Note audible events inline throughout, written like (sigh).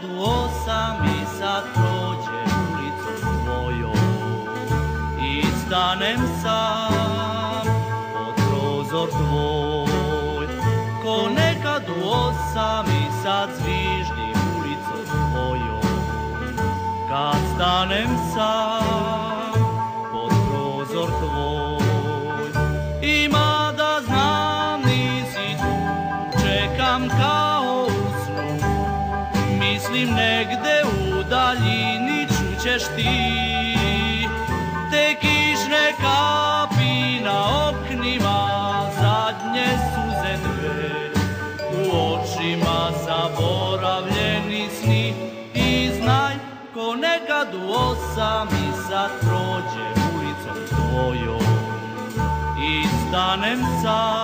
do orçamento. desire.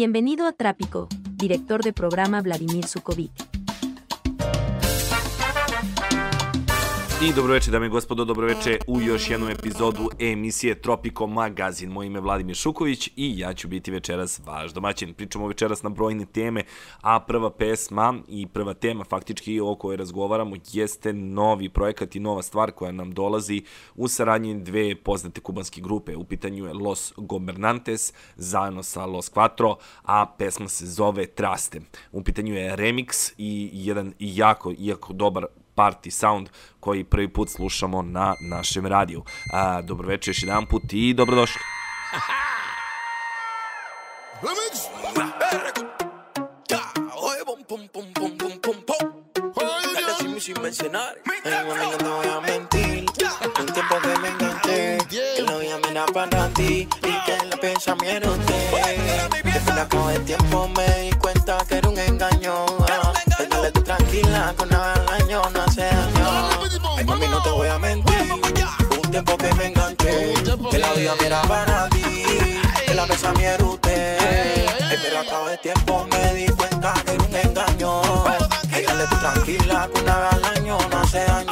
Bienvenido a Trápico, director de programa Vladimir Sukovic. I dobroveče, dame i gospodo, dobroveče u još jednu epizodu emisije Tropiko Magazin. Moje ime je Vladimir Šuković i ja ću biti večeras vaš domaćin. Pričamo večeras na brojne teme, a prva pesma i prva tema faktički o kojoj razgovaramo jeste novi projekat i nova stvar koja nam dolazi u saradnji dve poznate kubanske grupe. U pitanju je Los Gobernantes zajedno sa Los Quattro, a pesma se zove Traste. U pitanju je remix i jedan jako, jako dobar party sound koji prvi put slušamo na našem radiju. A, dobro večer još jedan put i dobrodošli. Para ti. Y que el pensamiento. Después de de tiempo me di cuenta que era un engaño. Tranquila, con voy a mentir. Un tiempo que me enganché. Que la vida me era para ti. Que la era usted. Ay, pero a cabo de tiempo me di cuenta que era un engaño. Déjale tú tranquila, con nada al año no hace daño.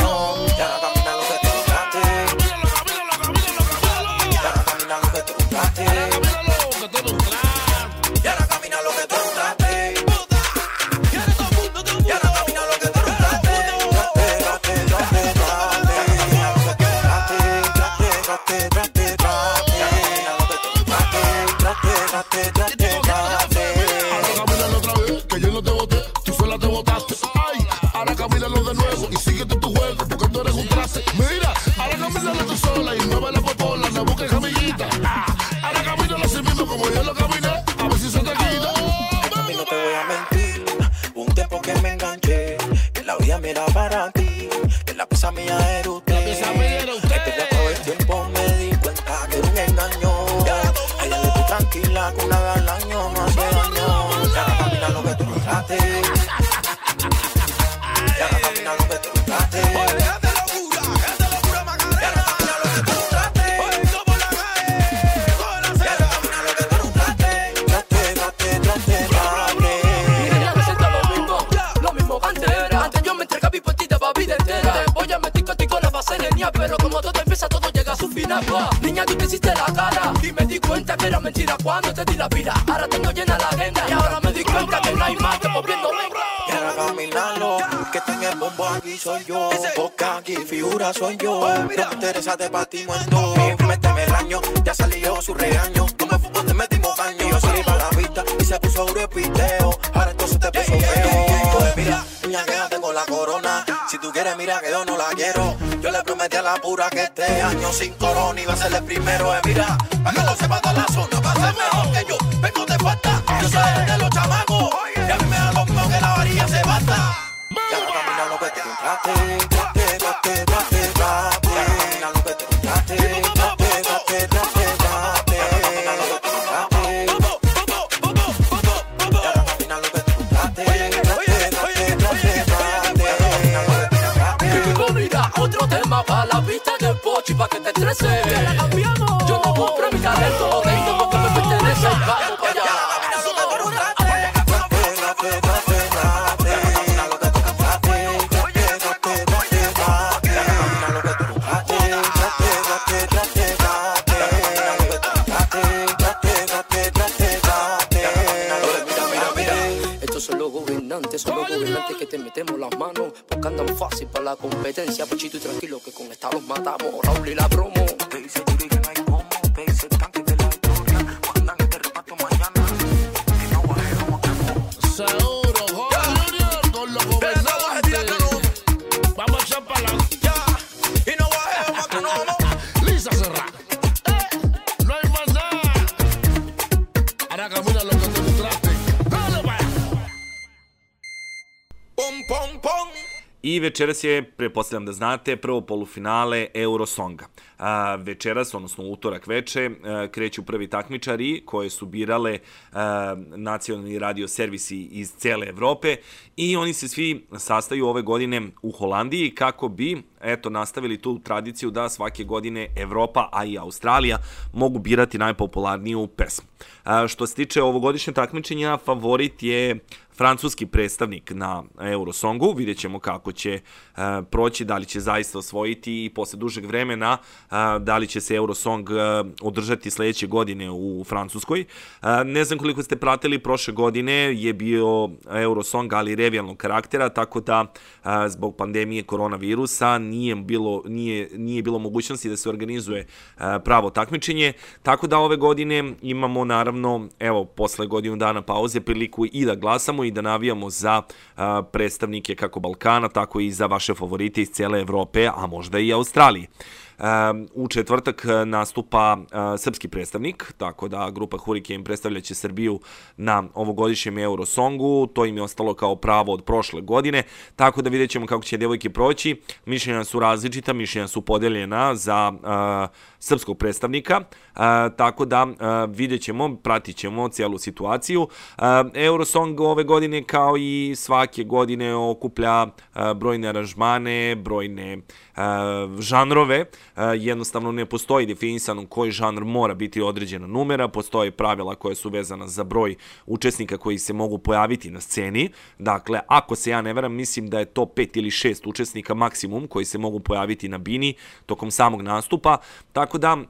Mentira cuando te di la vida. Ahora tengo llena la agenda y ahora me di cuenta que no hay más que moviendo venga. Quiero caminarlo, que tenga el bombo aquí soy yo. Boca aquí, figura soy yo. No me interesa de patimento. Méteme el año, ya salió su regaño. Tú me fútbol te metimos caño. Yo salí para la vista y se puso duro tú quieres, mira que yo no la quiero. Yo le prometí a la pura que este año sin corona iba a ser el primero. Eh, mira, para que lo sepa toda la zona, va a ser mejor que yo. Vengo de falta, yo soy el de los chamacos. Y a mí me da lo mismo que la varilla se basta. Ya no camina lo que te encontraste. Yo no mi talento, vengo porque me son los gobernantes que te metemos las manos. Porque andan fácil para la competencia. Pechito y tranquilo que con esta los matamos. Večeras je, prepostavljam da znate, prvo polufinale Eurosonga. A, večeras, odnosno utorak veče, a, kreću prvi takmičari koje su birale a, nacionalni radio servisi iz cele Evrope i oni se svi sastaju ove godine u Holandiji kako bi eto, nastavili tu tradiciju da svake godine Evropa, a i Australija mogu birati najpopularniju pesmu. A, što se tiče ovogodišnje takmičenja, favorit je francuski predstavnik na Eurosongu, vidjet ćemo kako će proći, da li će zaista osvojiti i posle dužeg vremena da li će se Eurosong održati sledeće godine u Francuskoj. Ne znam koliko ste pratili, prošle godine je bio Eurosong, ali revijalnog karaktera, tako da e, zbog pandemije koronavirusa nije bilo, nije, nije bilo mogućnosti da se organizuje e, pravo takmičenje, tako da ove godine imamo naravno, evo, posle godinu dana pauze, priliku i da glasamo i da navijamo za a, predstavnike kako Balkana, tako i za vaše favorite iz cele Evrope, a možda i Australije. U četvrtak e, nastupa uh, srpski predstavnik, tako da grupa Hurricane predstavljaće Srbiju na ovogodišnjem Eurosongu, to im je ostalo kao pravo od prošle godine, tako da vidjet ćemo kako će devojke proći, mišljenja su različita, mišljenja su podeljena za uh, srpskog predstavnika, tako da vidjet ćemo, pratit ćemo cijelu situaciju. Eurosong ove godine kao i svake godine okuplja brojne aranžmane, brojne žanrove, jednostavno ne postoji definisano koji žanr mora biti određena numera, postoje pravila koje su vezana za broj učesnika koji se mogu pojaviti na sceni, dakle, ako se ja ne veram, mislim da je to pet ili šest učesnika maksimum koji se mogu pojaviti na bini tokom samog nastupa, tako da uh,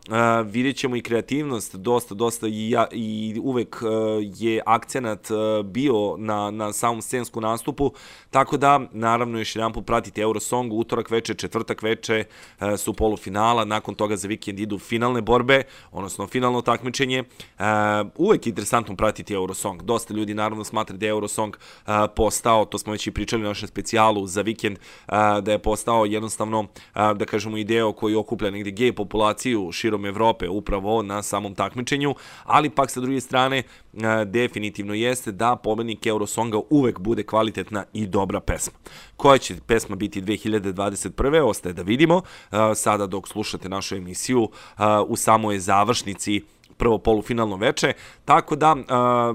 vidjet ćemo i kreativnost, dosta, dosta i, ja, i uvek uh, je akcenat bio na, na samom scensku nastupu, tako da, naravno, još jedan pratite Eurosong, utorak veče, četvrtak veče su polufinala, nakon toga za vikend idu finalne borbe, odnosno finalno takmičenje. Uh, uvek je interesantno pratiti Eurosong. Dosta ljudi naravno smatra da je Eurosong uh, postao, to smo već i pričali na našem specijalu za vikend, uh, da je postao jednostavno, da kažemo, ideo koji okuplja negde gej populaciju širom Evrope upravo na samom takmičenju, ali pak sa druge strane definitivno jeste da pobednik Eurosonga uvek bude kvalitetna i dobra pesma. Koja će pesma biti 2021. ostaje da vidimo. Sada dok slušate našu emisiju u samoj završnici prvo polufinalno veče, tako da, uh,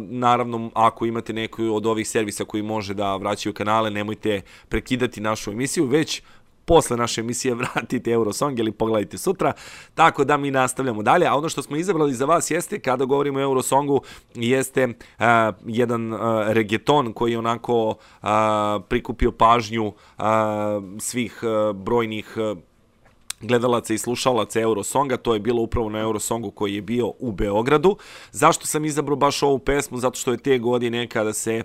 naravno, ako imate neku od ovih servisa koji može da vraćaju kanale, nemojte prekidati našu emisiju, već posle naše emisije (laughs) vratite Eurosong ili pogledajte sutra, tako da mi nastavljamo dalje, a ono što smo izabrali za vas jeste, kada govorimo o Eurosongu, jeste uh, jedan uh, reggaeton koji je onako uh, prikupio pažnju uh, svih uh, brojnih uh, gledalaca i slušalaca Eurosonga, to je bilo upravo na Eurosongu koji je bio u Beogradu. Zašto sam izabrao baš ovu pesmu? Zato što je te godine kada se e,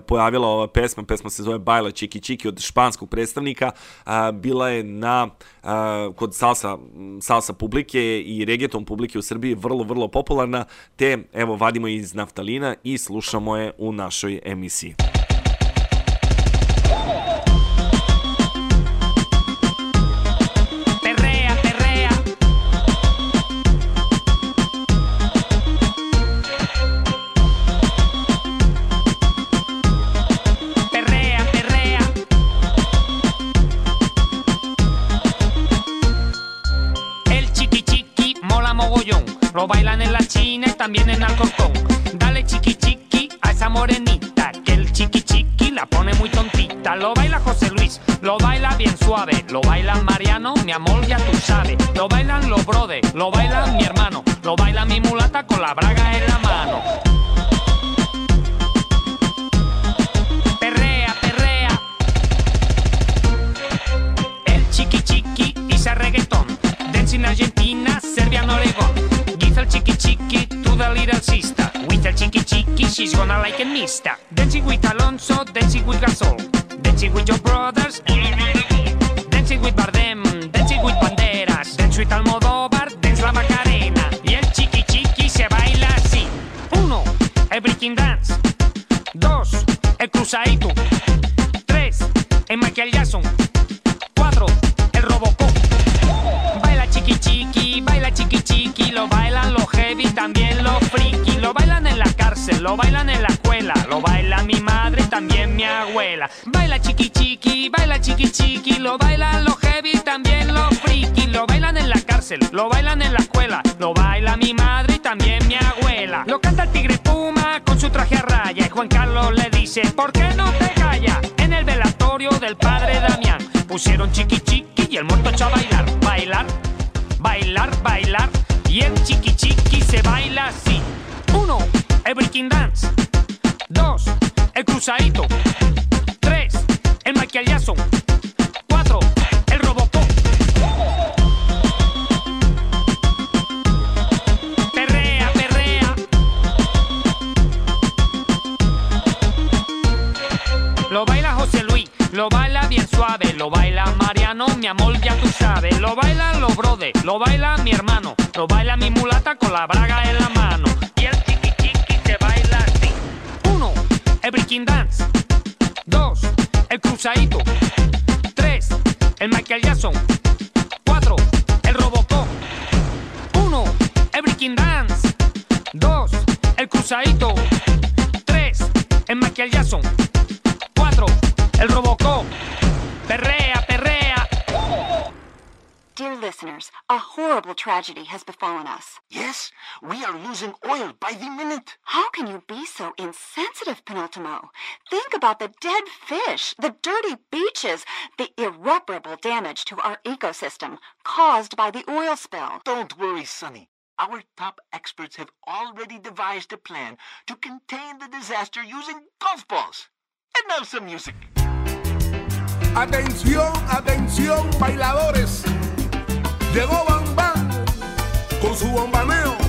pojavila ova pesma, pesma se zove Bajla Čiki Čiki od španskog predstavnika, a, bila je na a, kod salsa, salsa publike i reggaeton publike u Srbiji vrlo, vrlo popularna, te evo vadimo iz naftalina i slušamo je u našoj emisiji. Lo bailan en la China y también en Alcorcón. Dale chiqui chiqui a esa morenita. Que el chiqui chiqui la pone muy tontita. Lo baila José Luis, lo baila bien suave. Lo baila Mariano, mi amor, ya tú sabes. Lo bailan los brothers, lo baila mi hermano. Lo baila mi mulata con la braga en la mano. She's gonna like a mister. Dancing with Alonso, dancing with Gasol. Dancing with your brothers. Dancing with Bardem, dancing with Banderas. Dance with Almodóvar, dance la Macarena. Y el chiqui chiqui se baila así. Uno, el breaking dance. Dos, el cruzadito. Lo bailan en la escuela, lo baila mi madre y también mi abuela. Baila chiqui chiqui, baila chiqui chiqui, lo bailan los heavy, también los friki, lo bailan en la cárcel, lo bailan en la escuela, lo baila mi madre y también mi abuela. Lo canta el tigre Puma con su traje a raya y Juan Carlos le dice, ¿por qué no te callas? En el velatorio del padre Damián pusieron chiqui chiqui y el muerto echó a bailar, bailar, bailar, bailar. Y el chiqui chiqui se baila así. Uno, el breaking dance. Dos, el cruzadito. Tres, el Jackson. Cuatro, el Robocop. Perrea, perrea. Lo baila José Luis, lo baila bien suave, lo baila Mariano, mi amor, ya tú sabes. Lo bailan los brothers, lo baila mi hermano, lo baila mi mulata con la braga en la mano. Breaking dance. Dos, el cruzadito. Tres, el Michael Jackson. Cuatro, el Robocop. Uno, el breaking dance. Dos, el cruzadito. Tres, el Michael Jackson. Cuatro, el Robocop. Perrea, perrea. Dear listeners, a horrible tragedy has befallen us. Yes, we are losing oil by the minute. How can you be so insensitive, Penultimo? Think about the dead fish, the dirty beaches, the irreparable damage to our ecosystem caused by the oil spill. Don't worry, Sonny. Our top experts have already devised a plan to contain the disaster using golf balls. And now some music. Atención, atención, bailadores. Llegó Bam Bam con su bombaneo.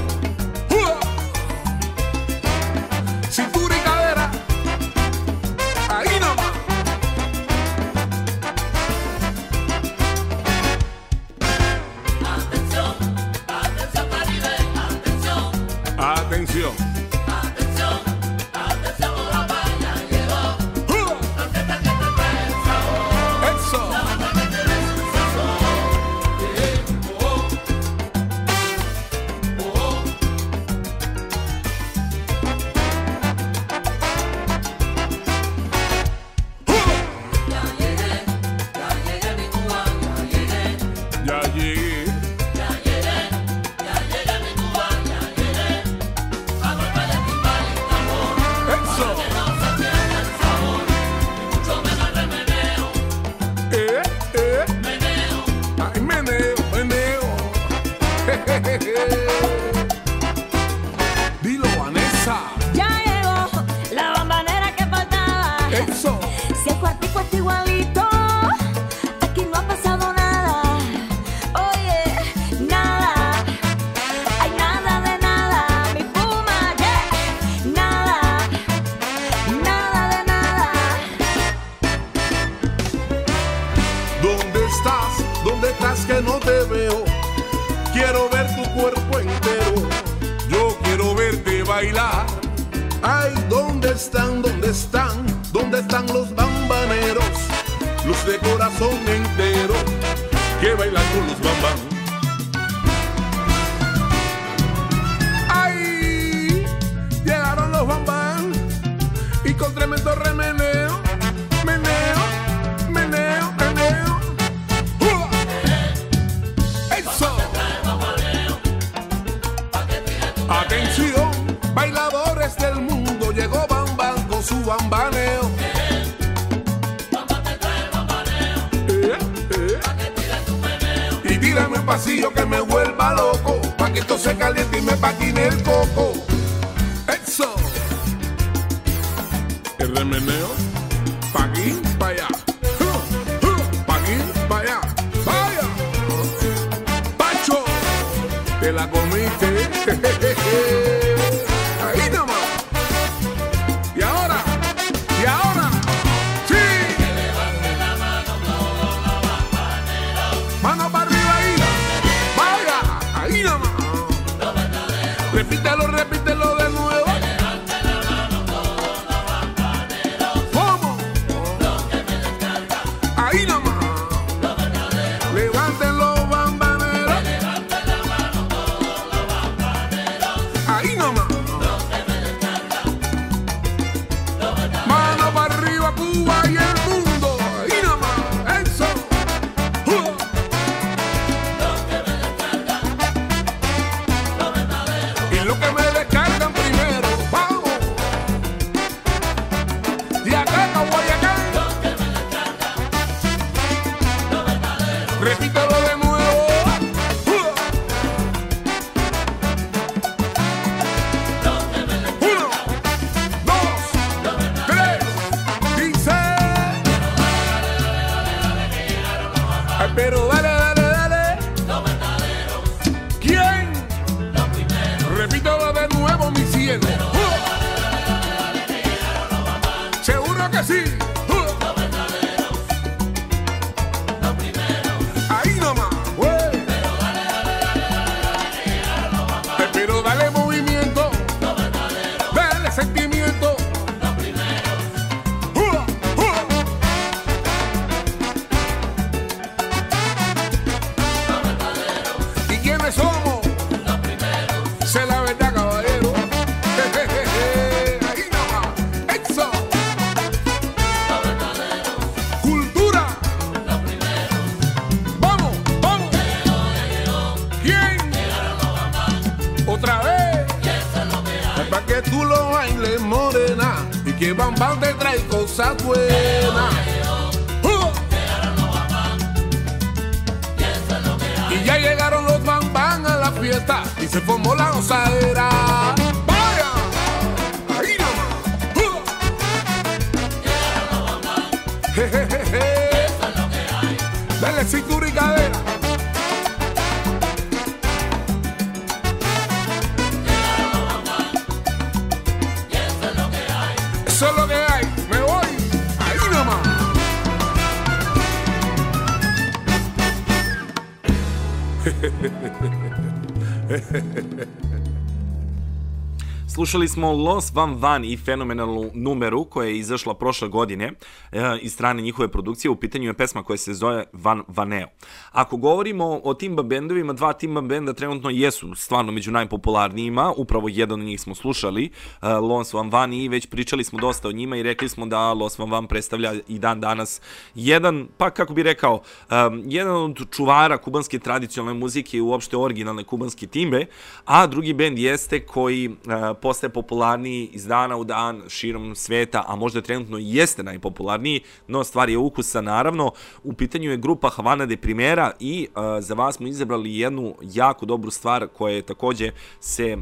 Slušali smo Los Van Van i fenomenalnu numeru koja je izašla prošle godine e, iz strane njihove produkcije. U pitanju je pesma koja se zove Van Vaneo. Ako govorimo o timba bendovima, dva timba benda trenutno jesu stvarno među najpopularnijima. Upravo jedan od njih smo slušali, e, Los Van Van i već pričali smo dosta o njima i rekli smo da Los Van Van predstavlja i dan danas jedan, pa kako bi rekao, um, jedan od čuvara kubanske tradicionalne muzike i uopšte originalne kubanske timbe, a drugi bend jeste koji uh, postaje popularniji iz dana u dan širom sveta, a možda trenutno jeste najpopularniji, no stvar je ukusa naravno. U pitanju je grupa Havana de Primera i uh, za vas smo izabrali jednu jako dobru stvar koja je takođe se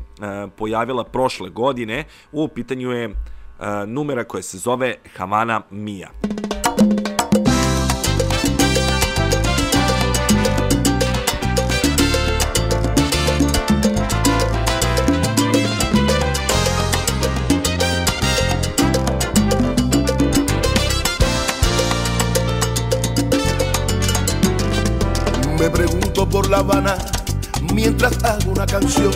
pojavila prošle godine. U pitanju je numera koja se zove Havana Mia. Me La Habana mientras hago una canción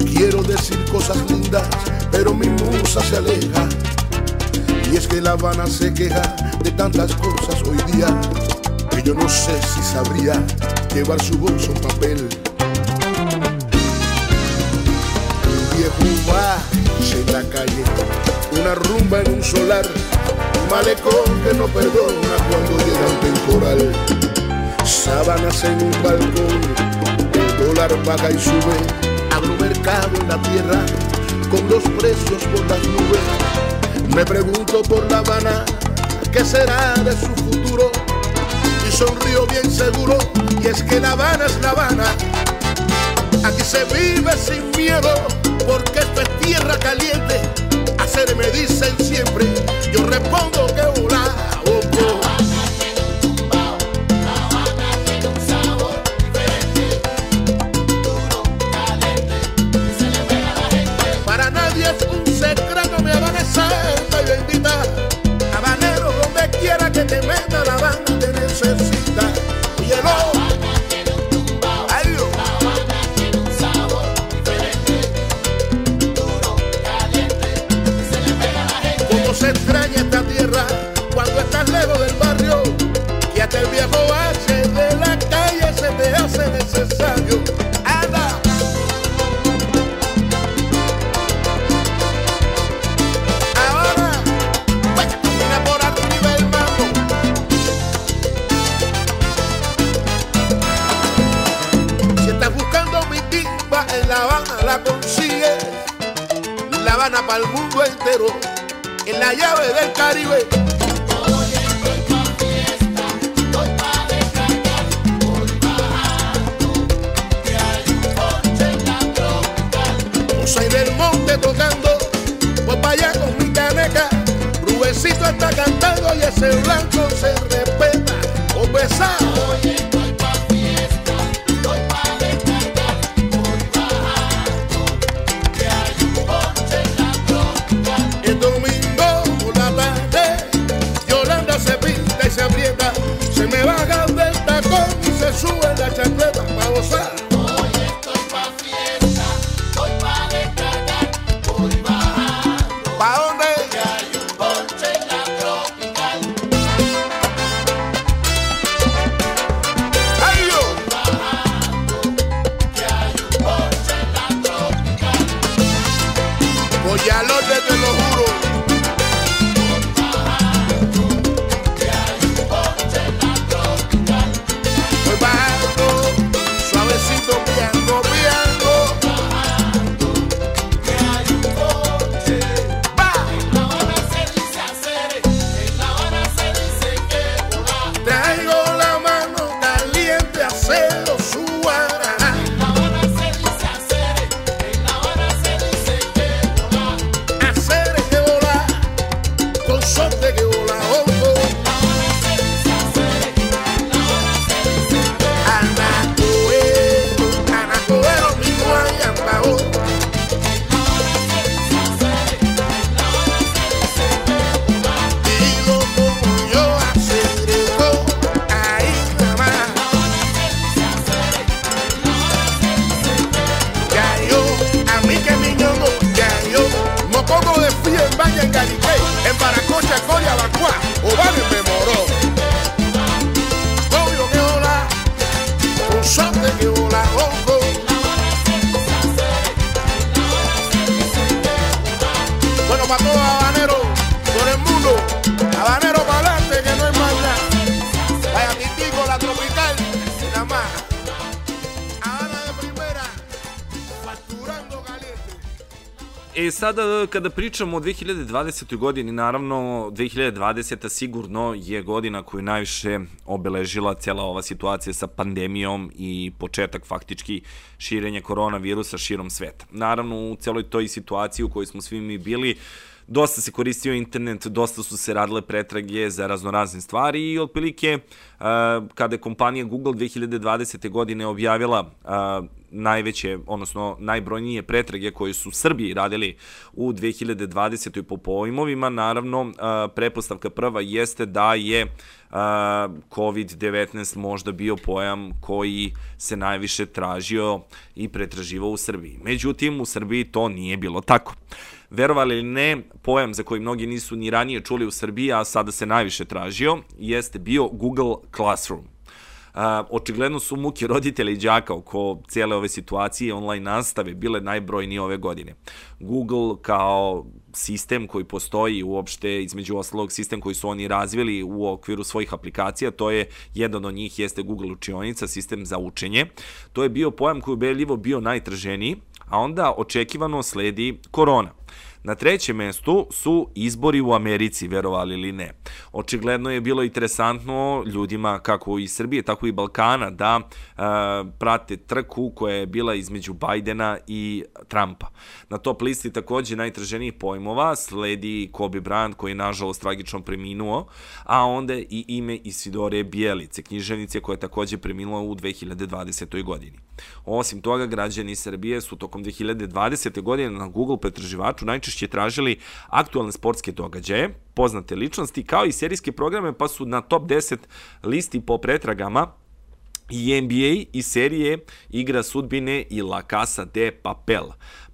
Quiero decir cosas lindas, pero mi musa se aleja. Y es que La Habana se queja de tantas cosas hoy día que yo no sé si sabría llevar su bolso en papel. Un viejo va en la calle, una rumba en un solar, un malecón que no perdona cuando llega un temporal. Sábanas en un balcón, el dólar baja y sube, abro mercado en la tierra, con los precios por las nubes. Me pregunto por La Habana, ¿qué será de su futuro? Y sonrío bien seguro, y es que La Habana es La Habana. Aquí se vive sin miedo, porque esto es tierra caliente. Hacer me dicen siempre, yo respondo que hola, Habanero, donde quiera que te meta, la Habana te necesita. En la llave del Caribe. Soy del monte tocando, voy para allá con mi caneca. Rubecito está cantando y ese blanco se respeta. ya los de los sada kada pričamo o 2020. godini, naravno 2020. sigurno je godina koju najviše obeležila cijela ova situacija sa pandemijom i početak faktički širenja koronavirusa širom sveta. Naravno u celoj toj situaciji u kojoj smo svi mi bili, dosta se koristio internet, dosta su se radile pretrage za raznorazne stvari i otprilike uh, kada je kompanija Google 2020. godine objavila uh, najveće, odnosno najbrojnije pretrage koje su Srbiji radili u 2020. po pojmovima, naravno prepostavka prva jeste da je COVID-19 možda bio pojam koji se najviše tražio i pretraživao u Srbiji. Međutim, u Srbiji to nije bilo tako. Verovali ili ne, pojam za koji mnogi nisu ni ranije čuli u Srbiji, a sada se najviše tražio, jeste bio Google Classroom. Uh, očigledno su muke roditelja i đaka oko cijele ove situacije online nastave bile najbrojnije ove godine. Google kao sistem koji postoji uopšte, između ostalog sistem koji su oni razvili u okviru svojih aplikacija, to je, jedan od njih jeste Google učionica, sistem za učenje. To je bio pojam koji je ubedljivo bio najtraženiji, a onda očekivano sledi korona. Na trećem mestu su izbori u Americi, verovali ili ne. Očigledno je bilo interesantno ljudima kako i Srbije, tako i Balkana da e, prate trku koja je bila između Bajdena i Trumpa. Na top listi takođe najtraženijih pojmova sledi Kobe Bryant koji je nažalost tragično preminuo, a onda i ime Isidore Bijelice, književnice koja je takođe preminula u 2020. godini. Osim toga, građani Srbije su tokom 2020. godine na Google pretraživaču najčešće tražili aktualne sportske događaje, poznate ličnosti, kao i serijske programe, pa su na top 10 listi po pretragama i NBA i serije Igra sudbine i La Casa de Papel,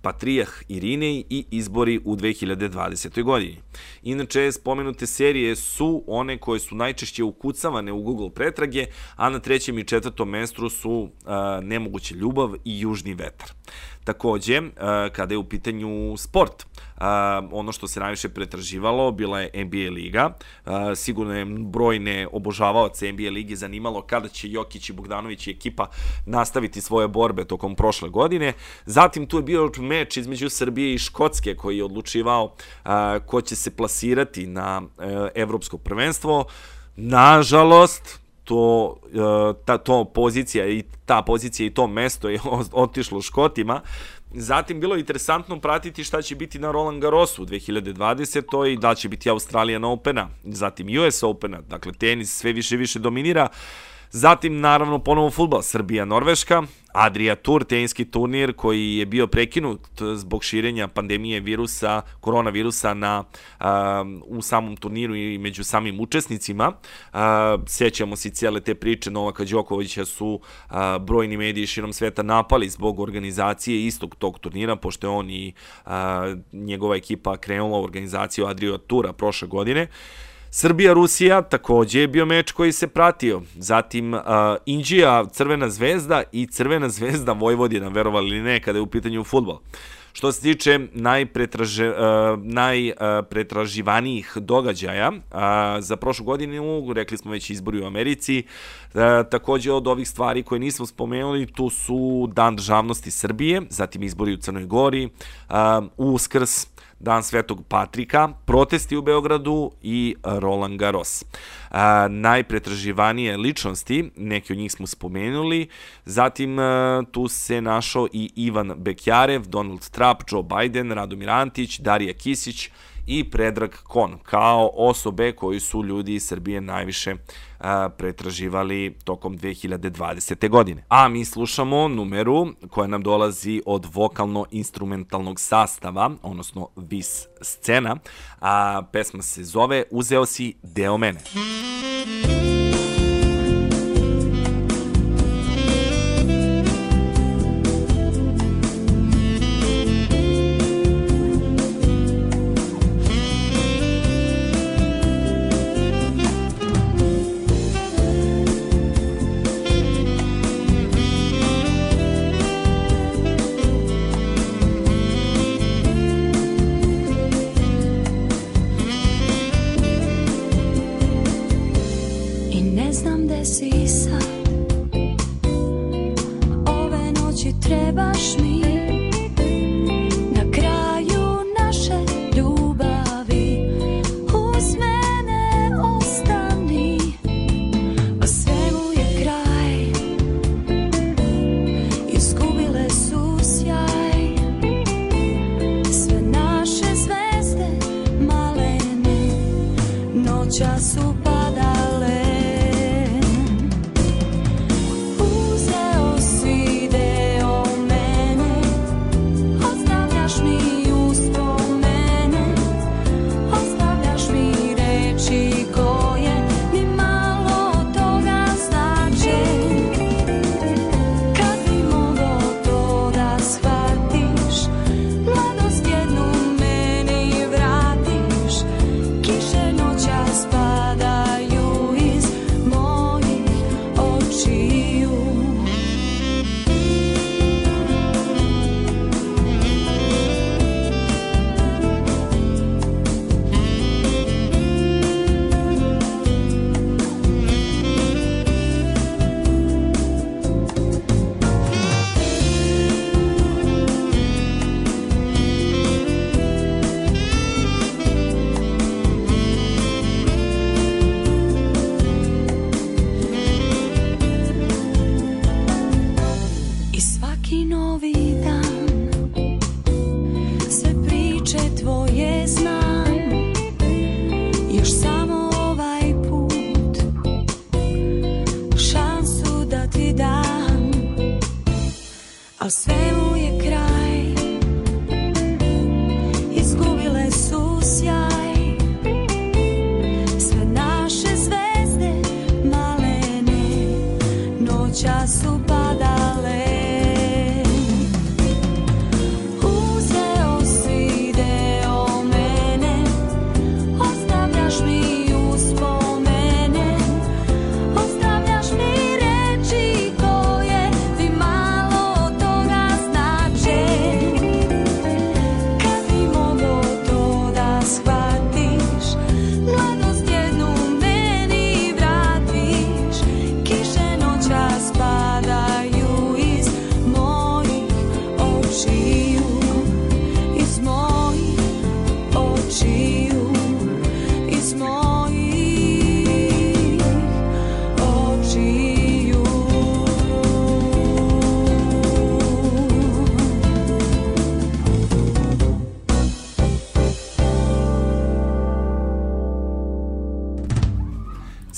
Patrijah Irinej i izbori u 2020. godini. Inače, spomenute serije su one koje su najčešće ukucavane u Google pretrage, a na trećem i četvrtom mestu su uh, Nemoguća ljubav i Južni vetar. Takođe, uh, kada je u pitanju sport, ono što se najviše pretraživalo bila je NBA liga. sigurno je brojne obožavaoce NBA lige zanimalo kada će Jokić i Bogdanović i ekipa nastaviti svoje borbe tokom prošle godine. Zatim tu je bio meč između Srbije i Škotske koji je odlučivao ko će se plasirati na e, evropsko prvenstvo. Nažalost, to, e, ta, to pozicija i ta pozicija i to mesto je (laughs) otišlo Škotima. Zatim bilo je interesantno pratiti šta će biti na Roland Garrosu u 2020. i da će biti Australijan Opena, zatim US Opena, dakle tenis sve više više dominira. Zatim, naravno, ponovo futbal, Srbija-Norveška, Adria Tour, teniski turnir koji je bio prekinut zbog širenja pandemije virusa, koronavirusa na, um, u samom turniru i među samim učesnicima. Uh, sećamo se cijele te priče Novaka Đokovića su uh, brojni mediji širom sveta napali zbog organizacije istog tog turnira, pošto je on i uh, njegova ekipa krenula organizaciju Adria Tura prošle godine. Uh, Srbija-Rusija takođe je bio meč koji se pratio. Zatim uh, Indija, Crvena zvezda i Crvena zvezda (laughs) Vojvodina, verovali ili ne, kada je u pitanju futbol. Što se tiče najpretraže, uh, najpretraživanijih događaja uh, za prošlu godinu, rekli smo već izbori u Americi, uh, takođe od ovih stvari koje nismo spomenuli, tu su Dan državnosti Srbije, zatim izbori u Crnoj Gori, uh, Uskrs, Dan Svetog Patrika, protesti u Beogradu i Roland Garros. A, najpretraživanije ličnosti, neki od njih smo spomenuli, zatim a, tu se našao i Ivan Bekjarev, Donald Trump, Joe Biden, Radomir Antić, Darija Kisić i Predrag Kon, kao osobe koji su ljudi iz Srbije najviše a, pretraživali tokom 2020. godine. A mi slušamo numeru koja nam dolazi od vokalno-instrumentalnog sastava, odnosno VIS scena, a pesma se zove Uzeo si deo mene. Muzika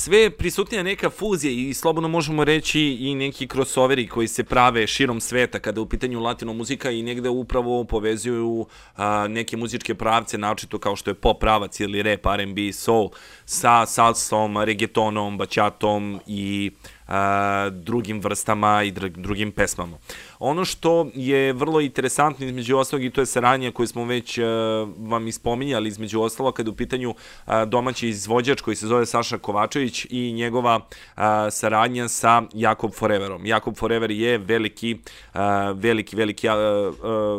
sve prisutnija neka fuzija i slobodno možemo reći i neki crossoveri koji se prave širom sveta kada u pitanju latino muzika i negde upravo povezuju a, neke muzičke pravce, naočito kao što je pop pravac ili rap, R&B, soul, sa salsom, reggaetonom, bačatom i a, drugim vrstama i dr drugim pesmama. Ono što je vrlo interesantno između ostalog i to je saradnja koju smo već uh, vam ispominjali između ostalog kada u pitanju domaći izvođač koji se zove Saša Kovačević i njegova saradnja sa Jakob Foreverom. Jakob Forever je veliki, veliki, veliki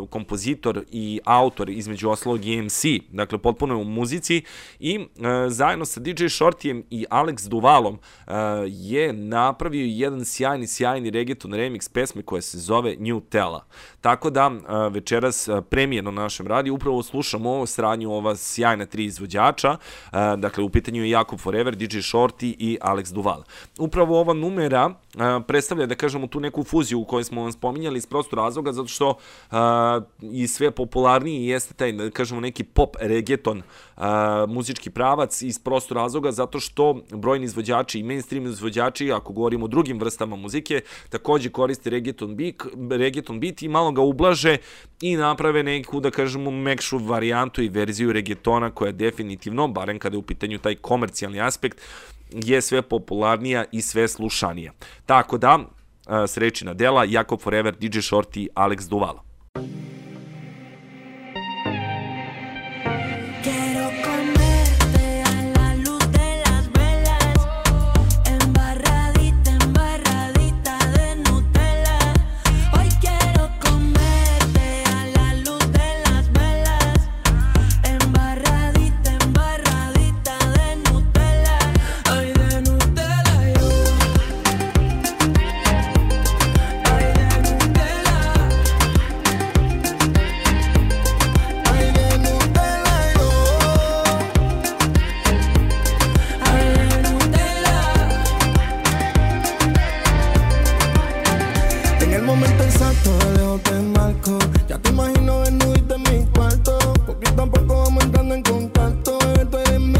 kompozitor i autor između ostalog i MC, dakle potpuno je u muzici i zajedno sa DJ Shortijem i Alex Duvalom je napravio jedan sjajni, sjajni reggaeton remix pesme koja se zove New Tela. Tako da večeras premijeno na našem radiju upravo slušamo sranju ova sjajna tri izvođača, dakle u pitanju je Jakob Forever, DJ Shorty i Alex Duval. Upravo ova numera predstavlja, da kažemo, tu neku fuziju u kojoj smo vam spominjali iz prostog razloga, zato što i sve popularniji jeste taj, da kažemo, neki pop reggaeton muzički pravac iz prostog razloga, zato što brojni izvođači i mainstream izvođači, ako govorimo o drugim vrstama muzike, takođe koriste reggaeton beat, reggaeton beat i malo ga ublaže i naprave neku, da kažemo, mekšu varijantu i verziju reggaetona koja definitivno, barem kada je u pitanju taj komercijalni aspekt, je sve popularnija i sve slušanija. Tako da, srećina dela, Jakob Forever, DJ Shorty, Alex Duvala. todo, bebé, tú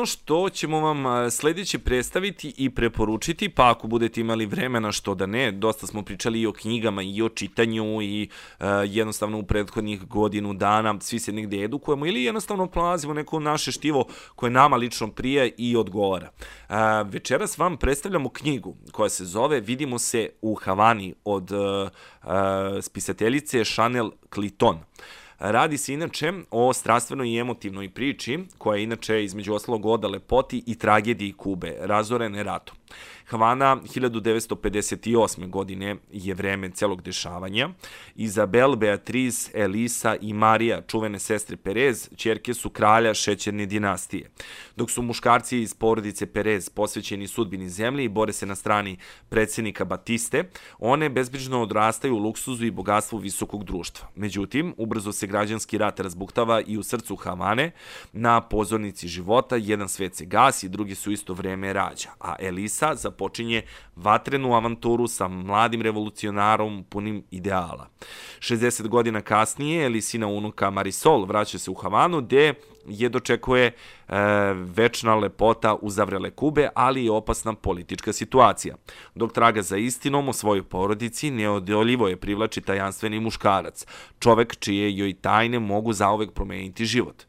ono što ćemo vam sledeće predstaviti i preporučiti, pa ako budete imali vremena što da ne, dosta smo pričali i o knjigama i o čitanju i a, jednostavno u prethodnih godinu dana svi se negde edukujemo ili jednostavno prolazimo neko naše štivo koje nama lično prije i odgovara. A, večeras vam predstavljamo knjigu koja se zove Vidimo se u Havani od a, a, spisateljice Chanel Cliton. Radi se inače o strastvenoj i emotivnoj priči, koja je inače između ostalog oda lepoti i tragediji Kube, razorene ratom. Havana 1958. godine je vreme celog dešavanja. Izabel, Beatriz, Elisa i Marija, čuvene sestre Perez, čerke su kralja šećerne dinastije. Dok su muškarci iz porodice Perez posvećeni sudbini zemlje i bore se na strani predsednika Batiste, one bezbrižno odrastaju u luksuzu i bogatstvu visokog društva. Međutim, ubrzo se građanski rat razbuktava i u srcu Havane, na pozornici života, jedan svet se gasi, drugi su isto vreme rađa, a Elisa započinje vatrenu avanturu sa mladim revolucionarom punim ideala. 60 godina kasnije, Elisina unuka Marisol vraća se u Havanu, gde je dočekuje e, večna lepota uzavrele Kube, ali i opasna politička situacija. Dok traga za istinom o svojoj porodici, neodoljivo je privlači tajanstveni muškarac, čovek čije joj tajne mogu zaovek promeniti život.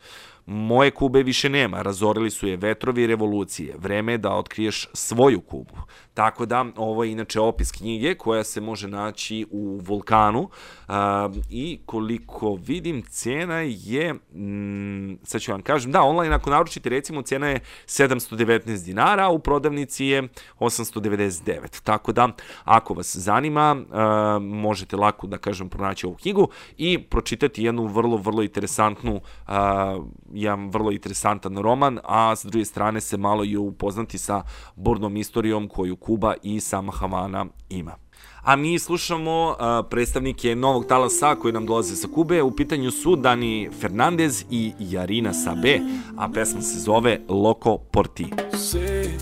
Moje Kube više nema, razorili su je vetrovi revolucije. Vreme je da otkriješ svoju Kubu. Tako da, ovo je inače opis knjige koja se može naći u Vulkanu a, i koliko vidim, cena je, mm, sad ću vam kažem, da, online ako naručite, recimo, cena je 719 dinara, u prodavnici je 899. Tako da, ako vas zanima, a, možete lako, da kažem, pronaći ovu knjigu i pročitati jednu vrlo, vrlo interesantnu, a, jedan vrlo interesantan roman, a s druge strane se malo i upoznati sa burnom istorijom koju Kuba i sama Havana ima. A mi slušamo uh, predstavnike novog talasa koji nam dolaze sa Kube. U pitanju su Dani Fernandez i Jarina Sabe, a pesma se zove Loco por ti. Sé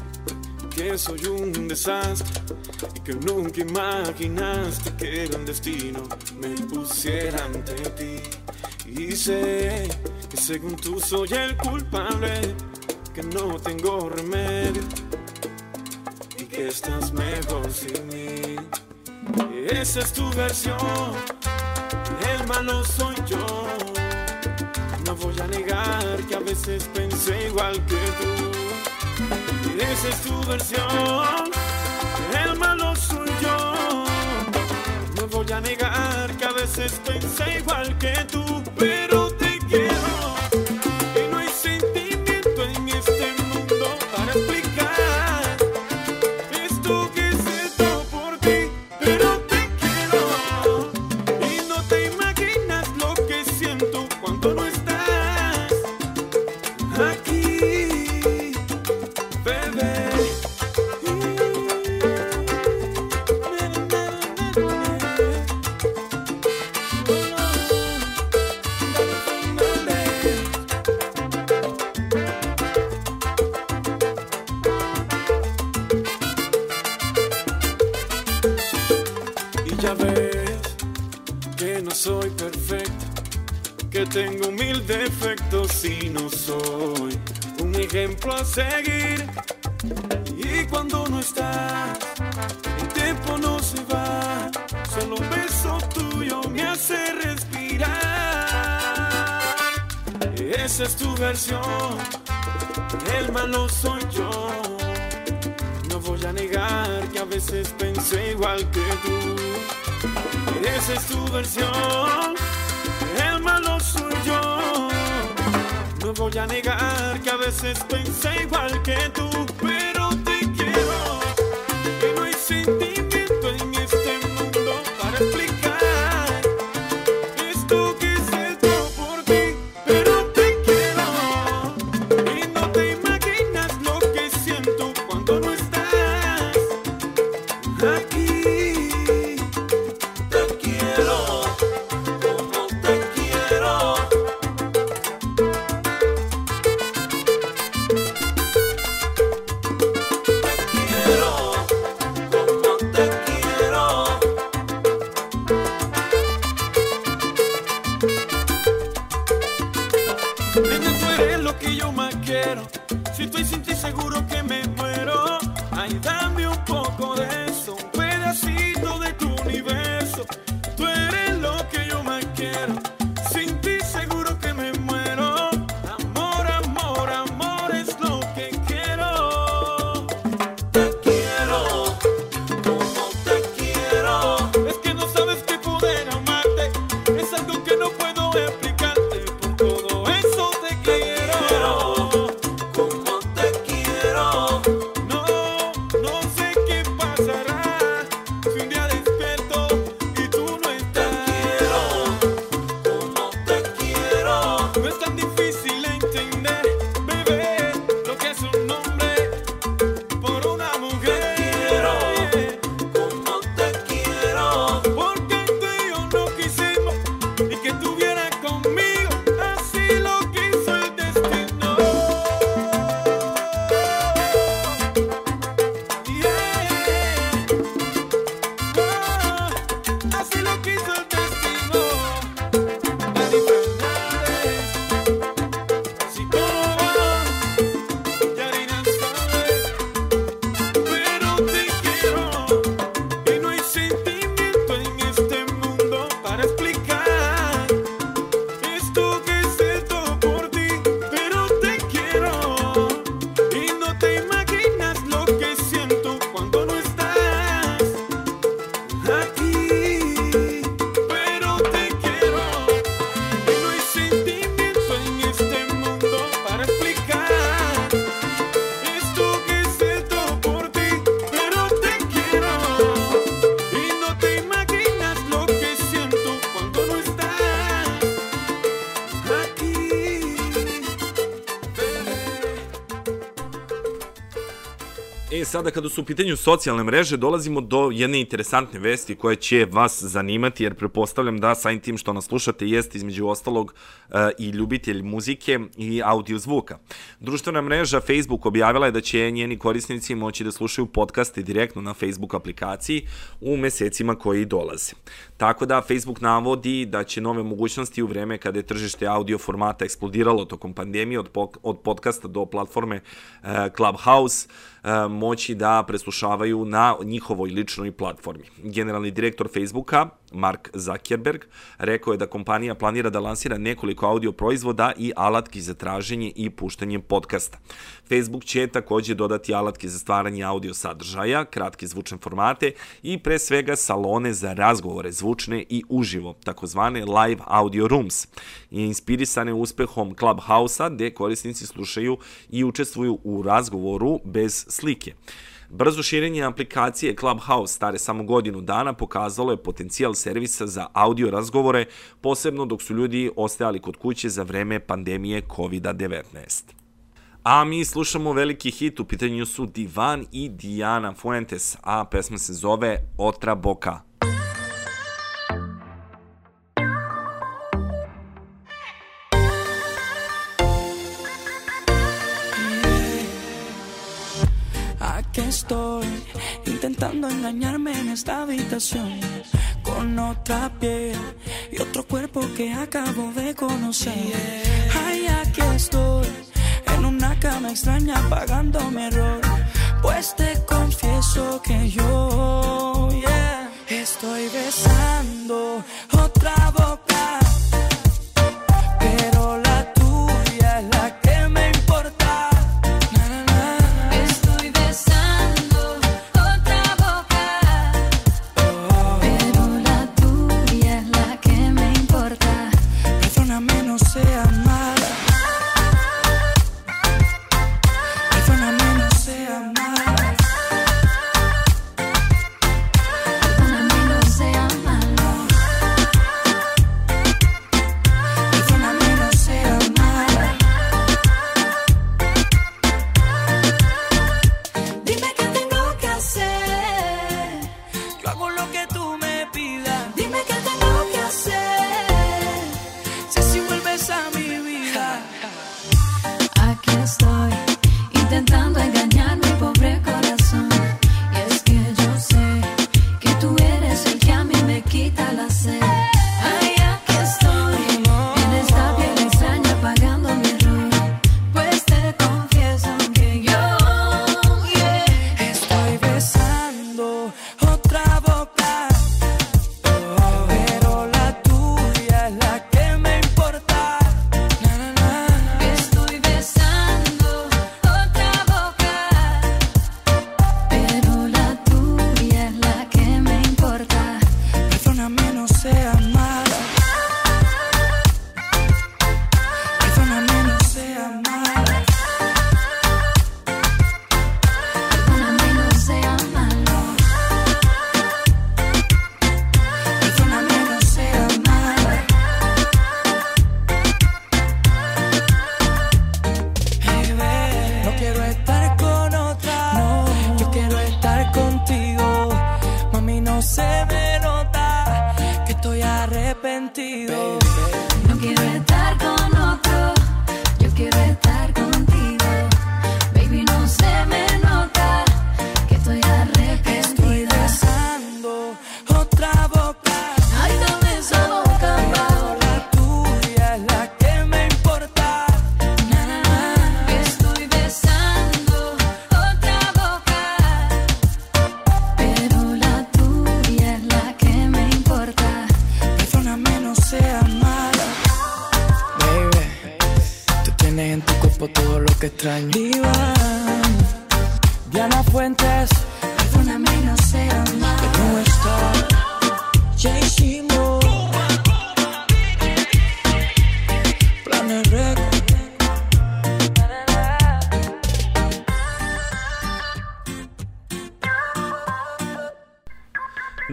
que soy un desastre y que nunca imaginaste que era un destino me pusiera ante ti. Y sé que según tú soy el culpable, que no tengo remedio estás mejor sin mí. Esa es tu versión, el malo soy yo. No voy a negar que a veces pensé igual que tú. Esa es tu versión, el malo soy yo. No voy a negar que a veces pensé igual que tú, pero ejemplo a seguir. Y cuando no estás, el tiempo no se va, solo un beso tuyo me hace respirar. Esa es tu versión, el malo soy yo. No voy a negar que a veces pensé igual que tú. Esa es tu versión, voy a negar que a veces pensé igual que tú, sada kada su u pitanju socijalne mreže, dolazimo do jedne interesantne vesti koja će vas zanimati, jer prepostavljam da samim tim što nas slušate jeste između ostalog e, i ljubitelj muzike i audio zvuka. Društvena mreža Facebook objavila je da će njeni korisnici moći da slušaju podcaste direktno na Facebook aplikaciji u mesecima koji dolaze. Tako da Facebook navodi da će nove mogućnosti u vreme kada je tržište audio formata eksplodiralo tokom pandemije od, pok- od podcasta do platforme e, Clubhouse moći da preslušavaju na njihovoj ličnoj platformi. Generalni direktor Facebooka, Mark Zuckerberg, rekao je da kompanija planira da lansira nekoliko audio proizvoda i alatki za traženje i puštanje podcasta. Facebook će takođe dodati alatke za stvaranje audio sadržaja, kratke zvučne formate i pre svega salone za razgovore zvučne i uživo, takozvane live audio rooms, i inspirisane uspehom Clubhouse-a, gde korisnici slušaju i učestvuju u razgovoru bez slike. Brzo širenje aplikacije Clubhouse stare samo godinu dana pokazalo je potencijal servisa za audio razgovore, posebno dok su ljudi ostajali kod kuće za vreme pandemije COVID-19. A mi slušamo veliki hit, u pitanju su Divan i Diana Fuentes, a pesma se zove Otra Boka. Aquí estoy intentando engañarme en esta habitación con otra piel y otro cuerpo que acabo de conocer. Ay, aquí estoy en una cama extraña pagando mi error. Pues te confieso que yo yeah, estoy besando otra boca,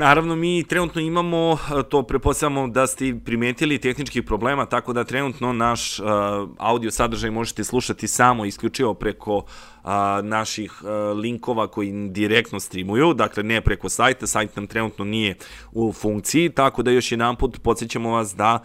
Naravno, mi trenutno imamo, e, to preposljamo da ste primetili tehničkih problema, tako da trenutno naš e, audio sadržaj možete slušati samo isključivo preko naših e, linkova koji direktno streamuju, dakle ne preko sajta, sajt nam trenutno nije u funkciji, tako da još jedan put podsjećamo vas da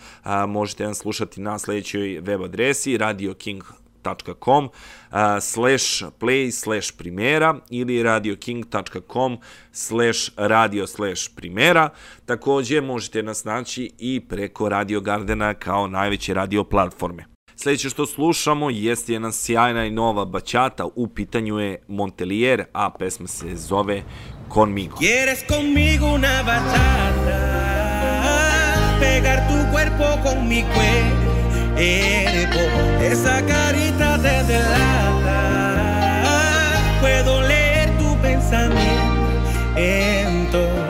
možete nas slušati na sledećoj web adresi radio King radioking.com uh, slash play slash primera ili radioking.com slash radio slash primera. Takođe možete nas naći i preko Radio Gardena kao najveće radio platforme. Sljedeće što slušamo jeste jedna sjajna i nova bačata, u pitanju je Montelier, a pesma se zove Conmigo. Quieres conmigo una bachata, pegar tu cuerpo con mi cuerpo. Esa carita te delata. Puedo leer tu pensamiento.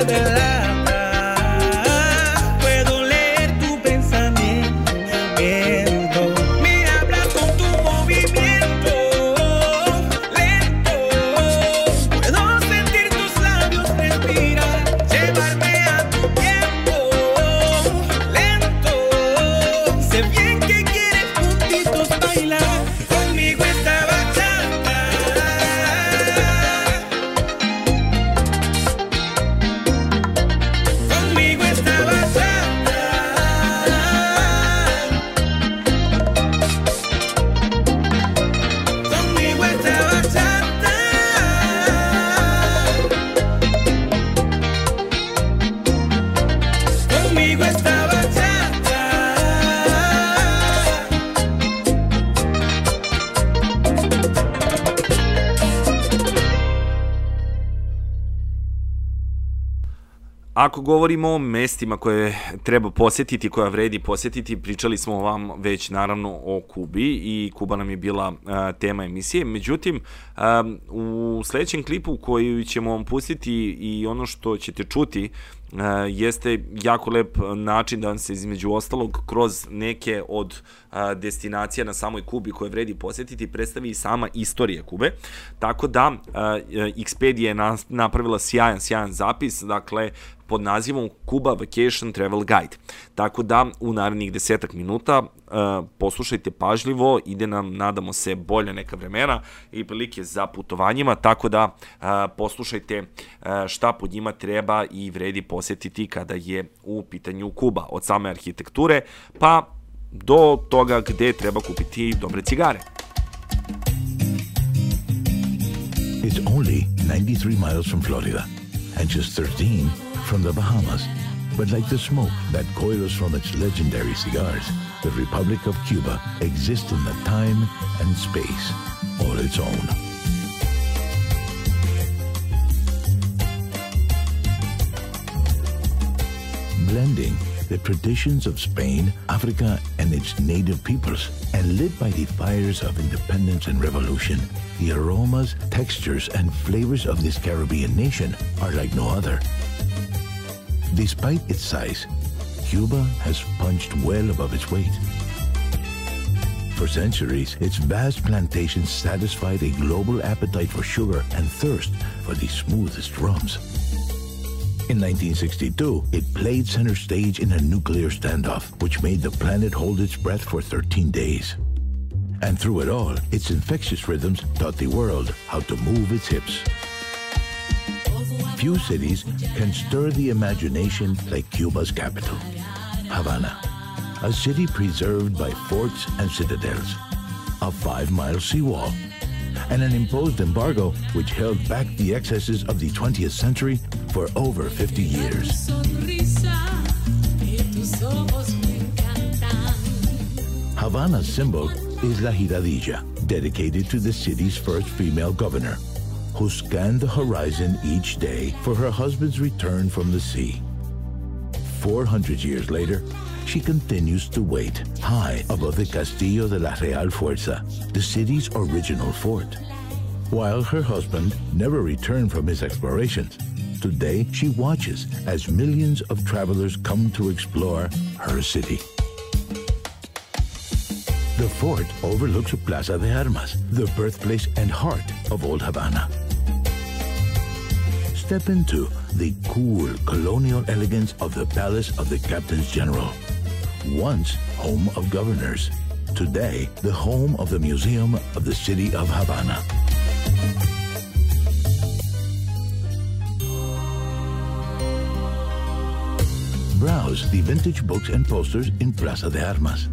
de Govorimo o mestima koje treba posjetiti, koja vredi posjetiti, pričali smo vam već naravno o Kubi i Kuba nam je bila a, tema emisije. Međutim, a, u sledećem klipu koji ćemo vam pustiti i ono što ćete čuti Uh, jeste jako lep način da se između ostalog kroz neke od uh, destinacija na samoj Kubi koje vredi posjetiti predstavi i sama istorija Kube. Tako da Expedia je na, napravila sjajan, sjajan zapis, dakle pod nazivom Kuba Vacation Travel Guide. Tako da u narednih desetak minuta poslušajte pažljivo, ide nam, nadamo se, bolja neka vremena i prilike za putovanjima, tako da poslušajte šta pod njima treba i vredi posjetiti kada je u pitanju Kuba, od same arhitekture pa do toga gde treba kupiti dobre cigare. It's only 93 miles from Florida and just 13 from the Bahamas. But like the smoke that coils from its legendary cigars, the Republic of Cuba exists in the time and space all its own. Blending the traditions of Spain, Africa, and its native peoples, and lit by the fires of independence and revolution, the aromas, textures, and flavors of this Caribbean nation are like no other. Despite its size, Cuba has punched well above its weight. For centuries, its vast plantations satisfied a global appetite for sugar and thirst for the smoothest rums. In 1962, it played center stage in a nuclear standoff, which made the planet hold its breath for 13 days. And through it all, its infectious rhythms taught the world how to move its hips. Few cities can stir the imagination like Cuba's capital, Havana, a city preserved by forts and citadels, a five-mile seawall, and an imposed embargo which held back the excesses of the 20th century for over 50 years. Havana's symbol is La Giradilla, dedicated to the city's first female governor, who scanned the horizon each day for her husband's return from the sea. 400 years later, she continues to wait high above the Castillo de la Real Fuerza, the city's original fort. While her husband never returned from his explorations, today she watches as millions of travelers come to explore her city. The fort overlooks Plaza de Armas, the birthplace and heart of Old Havana. Step into the cool colonial elegance of the Palace of the Captains General. Once home of governors, today the home of the Museum of the City of Havana. Browse the vintage books and posters in Plaza de Armas.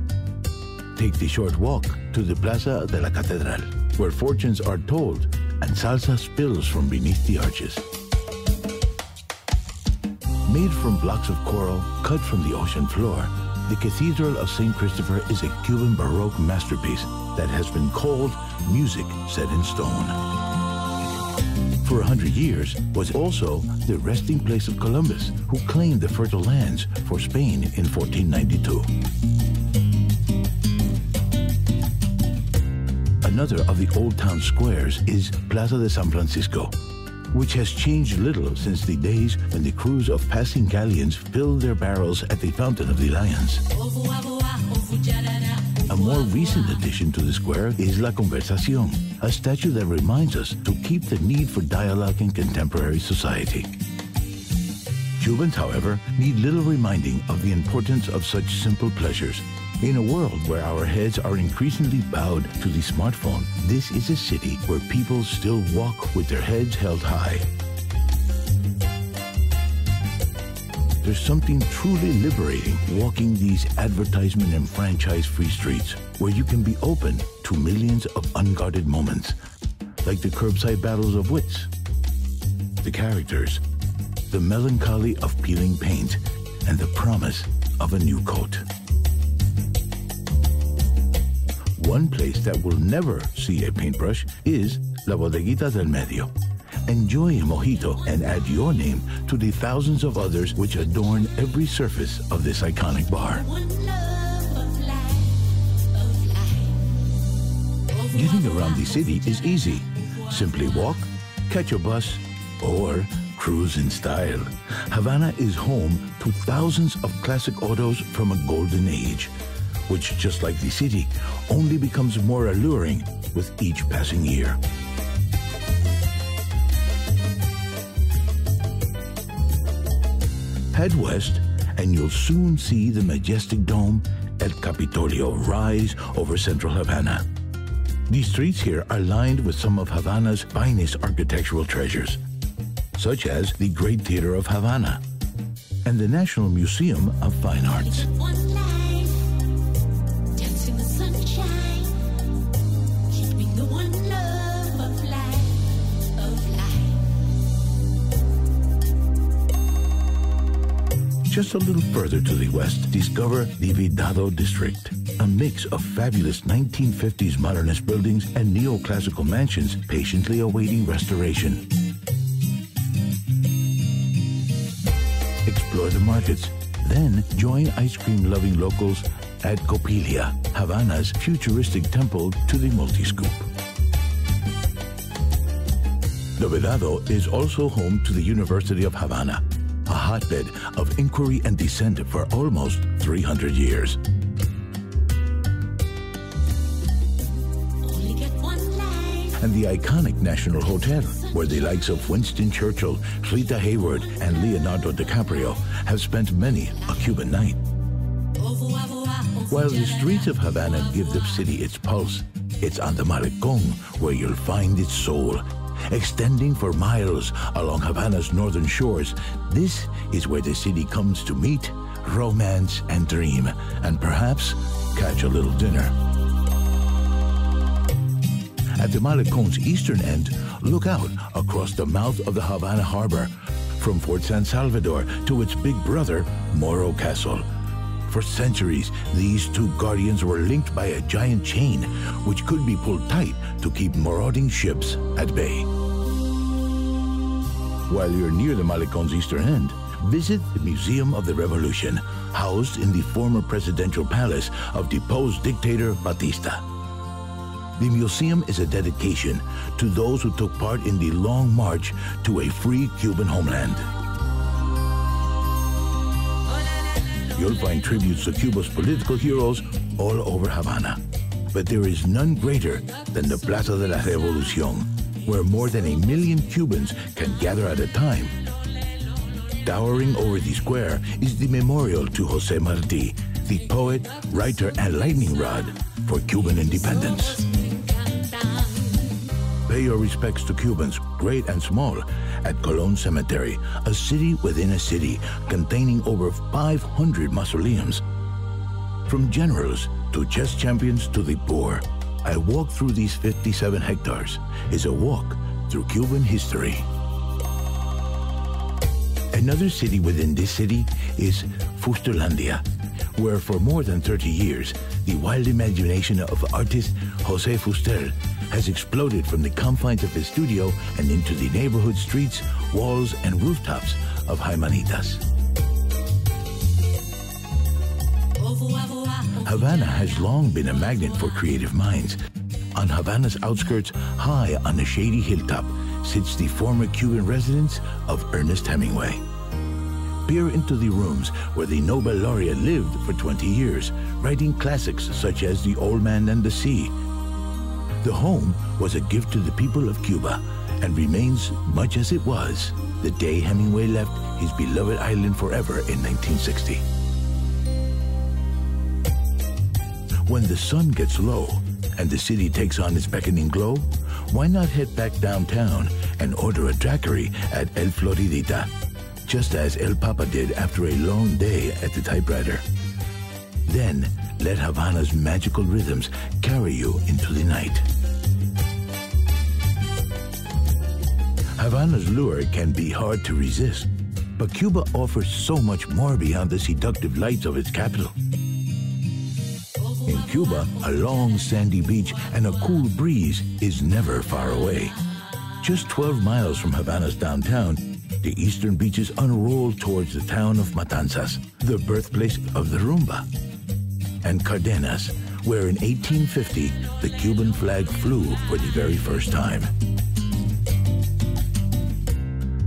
Take the short walk to the Plaza de la Catedral, where fortunes are told and salsa spills from beneath the arches. Made from blocks of coral cut from the ocean floor, the Cathedral of St. Christopher is a Cuban Baroque masterpiece that has been called music set in stone. For a hundred years was also the resting place of Columbus, who claimed the fertile lands for Spain in 1492. Another of the old town squares is Plaza de San Francisco, which has changed little since the days when the crews of passing galleons filled their barrels at the Fountain of the Lions. A more recent addition to the square is La Conversación, a statue that reminds us to keep the need for dialogue in contemporary society. Cubans, however, need little reminding of the importance of such simple pleasures. In a world where our heads are increasingly bowed to the smartphone, this is a city where people still walk with their heads held high. There's something truly liberating walking these advertisement and franchise free streets where you can be open to millions of unguarded moments, like the curbside battles of wits, the characters, the melancholy of peeling paint, and the promise of a new coat. One place that will never see a paintbrush is La Bodeguita del Medio, enjoy a mojito and add your name to the thousands of others which adorn every surface of this iconic bar. Getting around the city is easy. Simply walk, catch a bus, or cruise in style. Havana is home to thousands of classic autos from a golden age, which, just like the city, only becomes more alluring with each passing year. Head west, and you'll soon see the majestic dome El Capitolio rise over central Havana. The streets here are lined with some of Havana's finest architectural treasures, such as the Great Theater of Havana and the National Museum of Fine Arts. Just a little further to the west, discover the Vidado district, a mix of fabulous 1950s modernist buildings and neoclassical mansions patiently awaiting restoration. Explore the markets, then join ice cream loving locals at Copilia, Havana's futuristic temple to the multi-scoop. The Vedado is also home to the University of Havana, a hotbed of inquiry and dissent for almost 300 years. And the iconic National Hotel, where the likes of Winston Churchill, Rita Hayward, and Leonardo DiCaprio have spent many a Cuban night. While the streets of Havana give the city its pulse, it's on the Malecon where you'll find its soul. Extending for miles along Havana's northern shores, this is where the city comes to meet, romance, and dream, and perhaps catch a little dinner. At the Malecon's eastern end, look out across the mouth of the Havana harbor, from Fort San Salvador to its big brother, Morro Castle. For centuries, these two guardians were linked by a giant chain, which could be pulled tight to keep marauding ships at bay. While you're near the Malecon's eastern end, visit the Museum of the Revolution, housed in the former presidential palace of deposed dictator Batista. The museum is a dedication to those who took part in the long march to a free Cuban homeland. You'll find tributes to Cuba's political heroes all over Havana. But there is none greater than the Plaza de la Revolucion, where more than a million Cubans can gather at a time. Towering over the square is the memorial to Jose Marti, the poet, writer, and lightning rod for Cuban independence. Pay your respects to Cubans, great and small, at Colon Cemetery, a city within a city containing over 500 mausoleums. From generals to chess champions to the poor, I walk through these 57 hectares is a walk through Cuban history. Another city within this city is Fusterlandia, where for more than 30 years, the wild imagination of artist Jose Fuster has exploded from the confines of his studio and into the neighborhood streets, walls, and rooftops of Jaimanitas. Havana has long been a magnet for creative minds. On Havana's outskirts, high on a shady hilltop, sits the former Cuban residence of Ernest Hemingway. Peer into the rooms where the Nobel laureate lived for 20 years, writing classics such as The Old Man and the Sea. The home was a gift to the people of Cuba and remains much as it was the day Hemingway left his beloved island forever in 1960. When the sun gets low and the city takes on its beckoning glow, why not head back downtown and order a daiquiri at El Floridita, just as El Papa did after a long day at the typewriter. Then let Havana's magical rhythms carry you into the night. Havana's lure can be hard to resist, but Cuba offers so much more beyond the seductive lights of its capital. In Cuba, a long sandy beach and a cool breeze is never far away. Just 12 miles from Havana's downtown, the eastern beaches unroll towards the town of Matanzas, the birthplace of the rumba. And Cardenas, where in 1850 the Cuban flag flew for the very first time.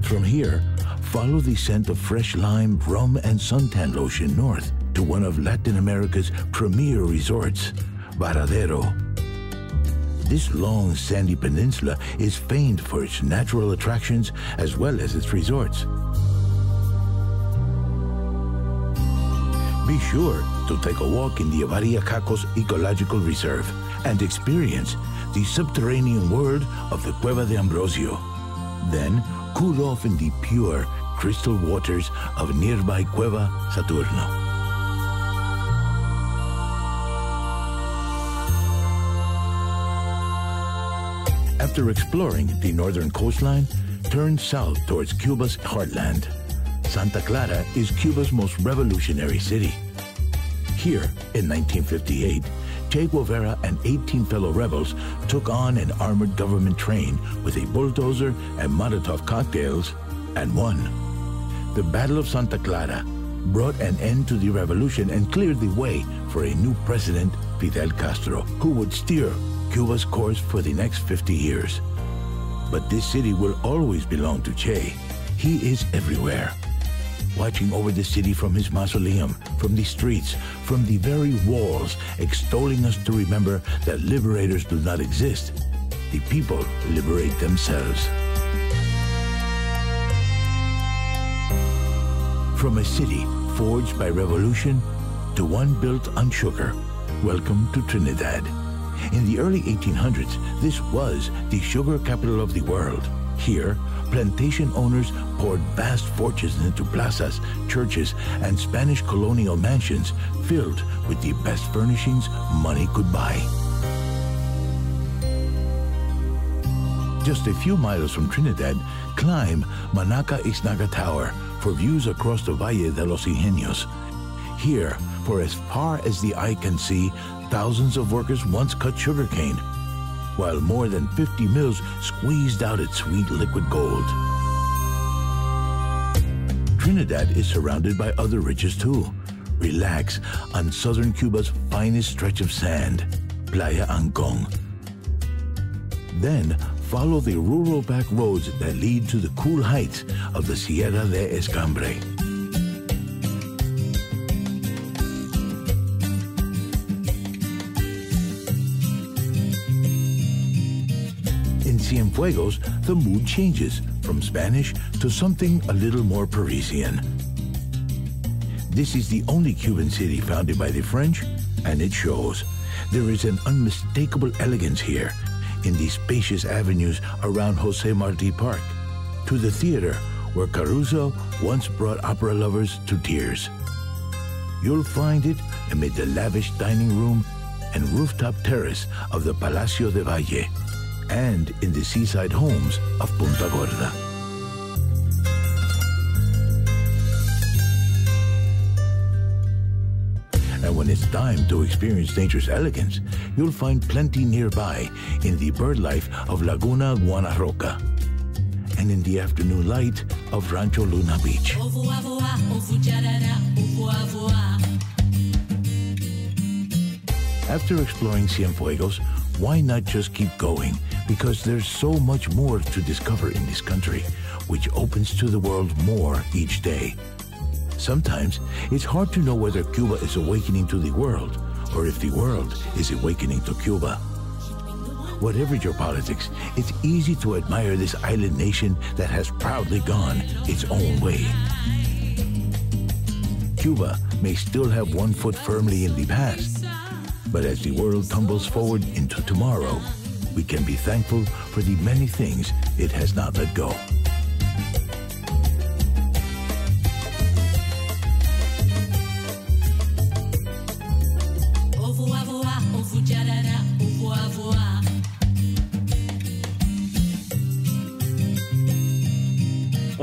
From here, follow the scent of fresh lime, rum, and suntan lotion north to one of Latin America's premier resorts, Varadero. This long sandy peninsula is famed for its natural attractions as well as its resorts. Be sure to take a walk in the Avaria Cacos Ecological Reserve and experience the subterranean world of the Cueva de Ambrosio. Then cool off in the pure, crystal waters of nearby Cueva Saturno. After exploring the northern coastline, turn south towards Cuba's heartland. Santa Clara is Cuba's most revolutionary city. Here, in 1958, Che Guevara and 18 fellow rebels took on an armored government train with a bulldozer and Molotov cocktails and won. The Battle of Santa Clara brought an end to the revolution and cleared the way for a new president, Fidel Castro, who would steer Cuba's course for the next 50 years. But this city will always belong to Che. He is everywhere. Watching over the city from his mausoleum, from the streets, from the very walls, extolling us to remember that liberators do not exist. The people liberate themselves. From a city forged by revolution to one built on sugar, welcome to Trinidad. In the early 1800s, this was the sugar capital of the world. Here, plantation owners poured vast fortunes into plazas, churches, and Spanish colonial mansions filled with the best furnishings money could buy. Just a few miles from Trinidad, climb Manaca Isnaga Tower for views across the Valle de los Ingenios. Here, for as far as the eye can see, thousands of workers once cut sugarcane, while more than 50 mills squeezed out its sweet liquid gold. Trinidad is surrounded by other riches too. Relax on southern Cuba's finest stretch of sand, Playa Ancon. Then follow the rural back roads that lead to the cool heights of the Sierra de Escambre. Cienfuegos, the mood changes from Spanish to something a little more Parisian. This is the only Cuban city founded by the French, and it shows. There is an unmistakable elegance here in the spacious avenues around Jose Marti Park, to the theater where Caruso once brought opera lovers to tears. You'll find it amid the lavish dining room and rooftop terrace of the Palacio de Valle and in the seaside homes of Punta Gorda. And when it's time to experience nature's elegance, you'll find plenty nearby in the bird life of Laguna Guanaroca and in the afternoon light of Rancho Luna Beach. After exploring Cienfuegos, why not just keep going? Because there's so much more to discover in this country, which opens to the world more each day. Sometimes it's hard to know whether Cuba is awakening to the world or if the world is awakening to Cuba. Whatever your politics, it's easy to admire this island nation that has proudly gone its own way. Cuba may still have one foot firmly in the past, but as the world tumbles forward into tomorrow, we can be thankful for the many things it has not let go.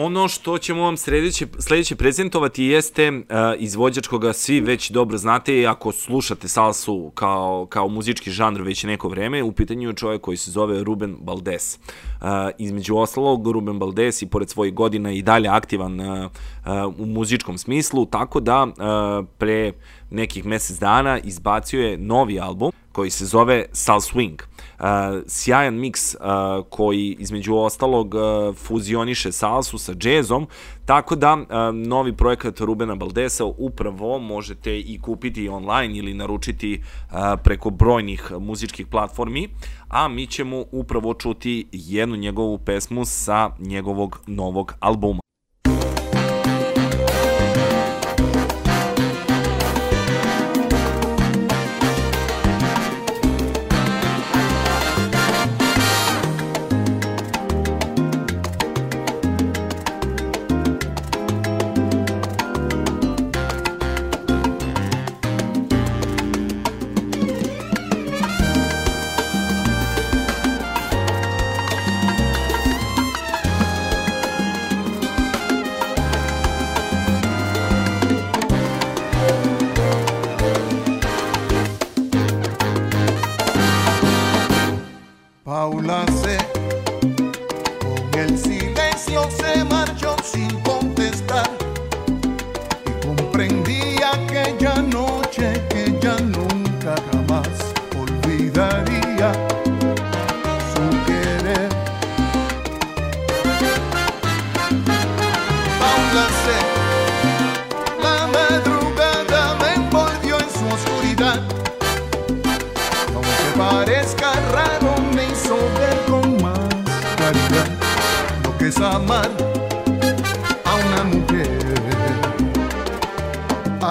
Ono što ćemo vam sledeće, sledeće prezentovati jeste uh, izvođač koga svi već dobro znate i ako slušate salsu kao, kao muzički žanr već neko vreme, u pitanju je čovjek koji se zove Ruben Baldes. Uh, između ostalog, Ruben Baldes i pored svojih godina i dalje aktivan uh, uh, u muzičkom smislu, tako da uh, pre nekih mesec dana izbacio je novi album koji se zove Sal Swing. Uh, sjajan miks uh, koji između ostalog uh, fuzioniše salsu sa džezom, tako da uh, novi projekat Rubena Baldesa upravo možete i kupiti online ili naručiti uh, preko brojnih muzičkih platformi, a mi ćemo upravo čuti jednu njegovu pesmu sa njegovog novog albuma.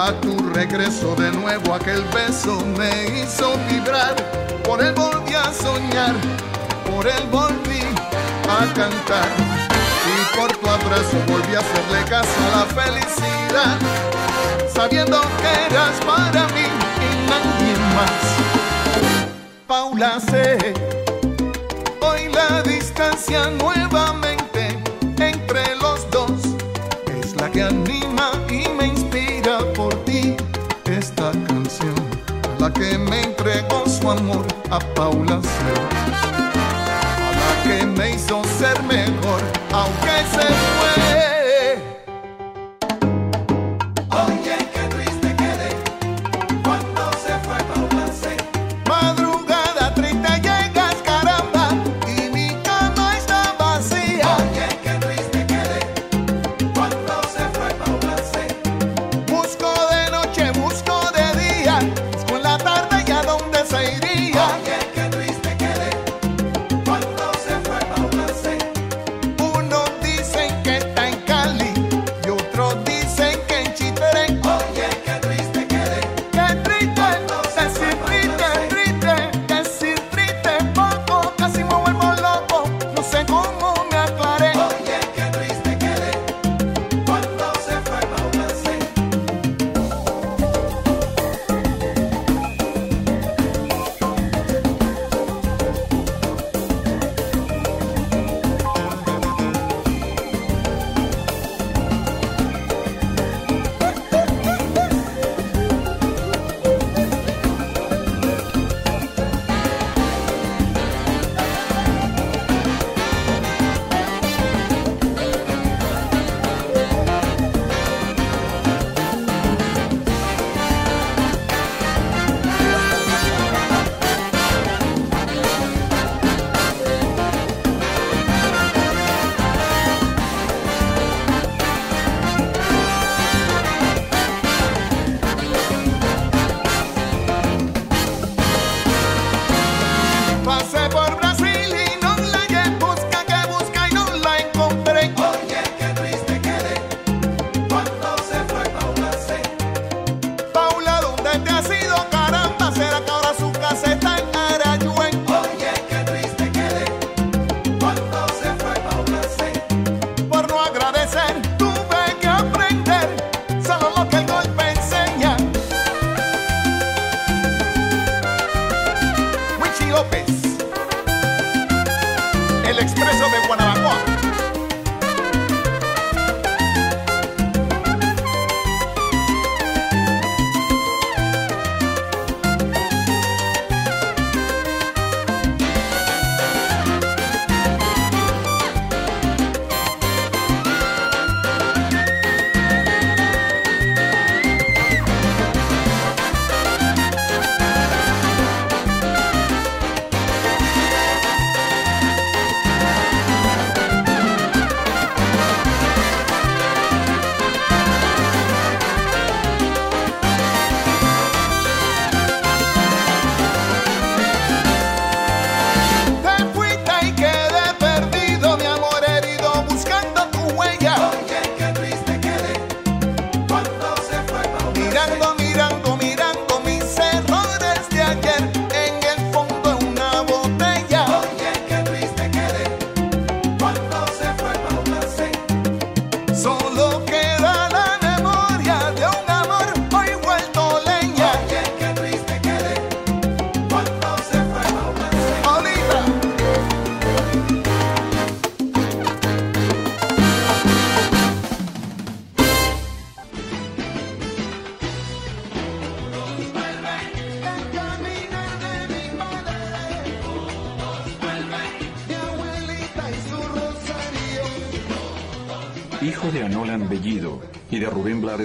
A tu regreso de nuevo aquel beso me hizo vibrar, por él volví a soñar, por él volví a cantar. Y por tu abrazo volví a hacerle caso a la felicidad, sabiendo que eras para mí y nadie más. Paula sé. Hoy la distancia nuevamente amor a Paula sé. A la que me hizo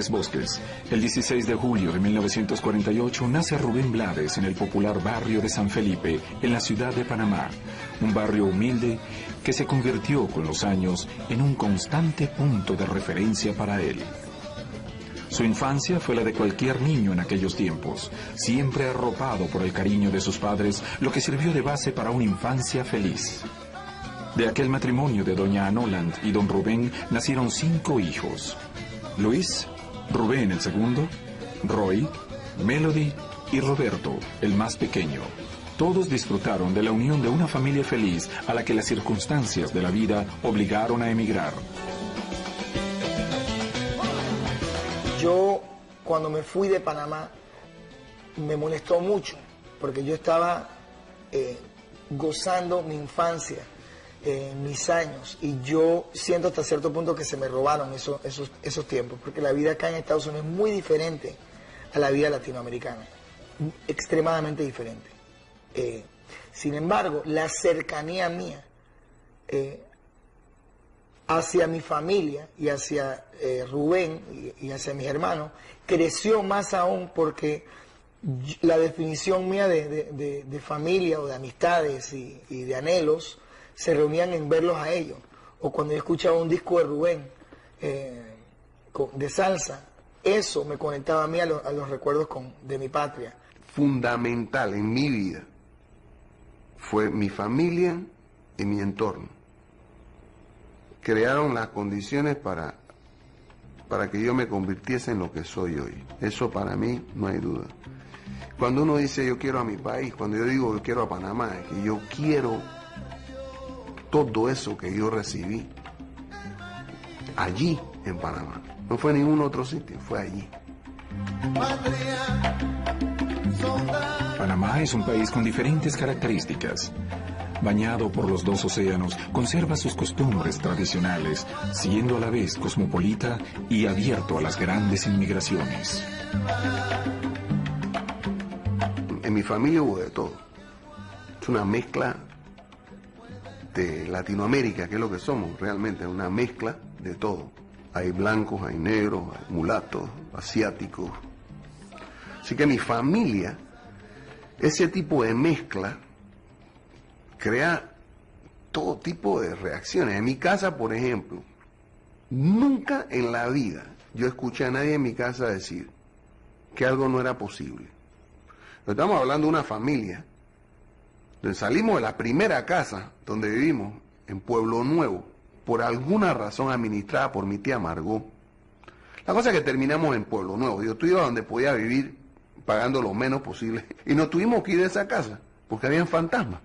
Bosques. El 16 de julio de 1948 nace Rubén Blades en el popular barrio de San Felipe, en la ciudad de Panamá, un barrio humilde que se convirtió con los años en un constante punto de referencia para él. Su infancia fue la de cualquier niño en aquellos tiempos, siempre arropado por el cariño de sus padres, lo que sirvió de base para una infancia feliz. De aquel matrimonio de doña Anoland y don Rubén nacieron cinco hijos. Luis, Rubén el segundo, Roy, Melody y Roberto, el más pequeño. Todos disfrutaron de la unión de una familia feliz a la que las circunstancias de la vida obligaron a emigrar. Yo, cuando me fui de Panamá, me molestó mucho, porque yo estaba eh, gozando mi infancia, mis años, y yo siento hasta cierto punto que se me robaron esos, esos, esos tiempos, porque la vida acá en Estados Unidos es muy diferente a la vida latinoamericana, extremadamente diferente. Eh, sin embargo, la cercanía mía eh, hacia mi familia y hacia eh, Rubén y, hacia mis hermanos creció más aún porque la definición mía de, de- de- familia o de amistades y de anhelos se reunían en verlos a ellos. O cuando yo escuchaba un disco de Rubén eh, de salsa, eso me conectaba a mí a los recuerdos con, de mi patria. fundamental en mi vida fue mi familia y mi entorno. Crearon las condiciones para, para que yo me convirtiese en lo que soy hoy. Eso para mí no hay duda. Cuando uno dice yo quiero a mi país, cuando yo digo yo quiero a Panamá, es que yo quiero todo eso que yo recibí allí en Panamá. No fue en ningún otro sitio, fue allí. Panamá es un país con diferentes características. Bañado por los dos océanos, conserva sus costumbres tradicionales, siendo a la vez cosmopolita y abierto a las grandes inmigraciones. En mi familia hubo de todo. Es una mezcla Latinoamérica, que es lo que somos realmente, una mezcla de todo. Hay blancos, hay negros, hay mulatos, asiáticos. Así que mi familia, ese tipo de mezcla, crea todo tipo de reacciones. En mi casa, por ejemplo, nunca en la vida yo escuché a nadie en mi casa decir que algo no era posible. Estamos hablando de una familia. Donde salimos de la primera casa donde vivimos, en Pueblo Nuevo, por alguna razón administrada por mi tía Margot. La cosa es que terminamos en Pueblo Nuevo. Yo estuve donde podía vivir pagando lo menos posible. Y nos tuvimos que ir de esa casa, porque habían fantasmas.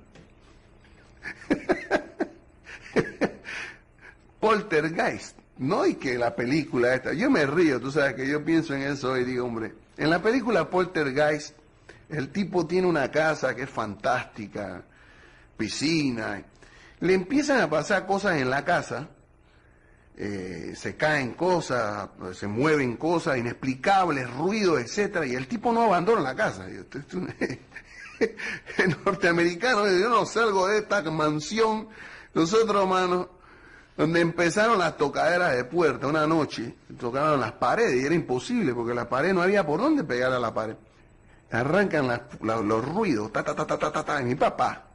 (laughs) Poltergeist. No, y que la película esta. Yo me río, tú sabes que yo pienso en eso y digo, hombre, en la película Poltergeist, el tipo tiene una casa que es fantástica, piscina. Le empiezan a pasar cosas en la casa, eh, se caen cosas, se mueven cosas inexplicables, ruido, etcétera, y el tipo no abandona la casa. El (laughs) norteamericano, yo no salgo de esta mansión. Nosotros, hermanos, donde empezaron las tocaderas de puerta una noche, tocaron las paredes y era imposible porque la pared no había por dónde pegar a la pared. Arrancan las- la- los ruidos, ta, ta, ta, ta, ta, ta, ta, y mi papá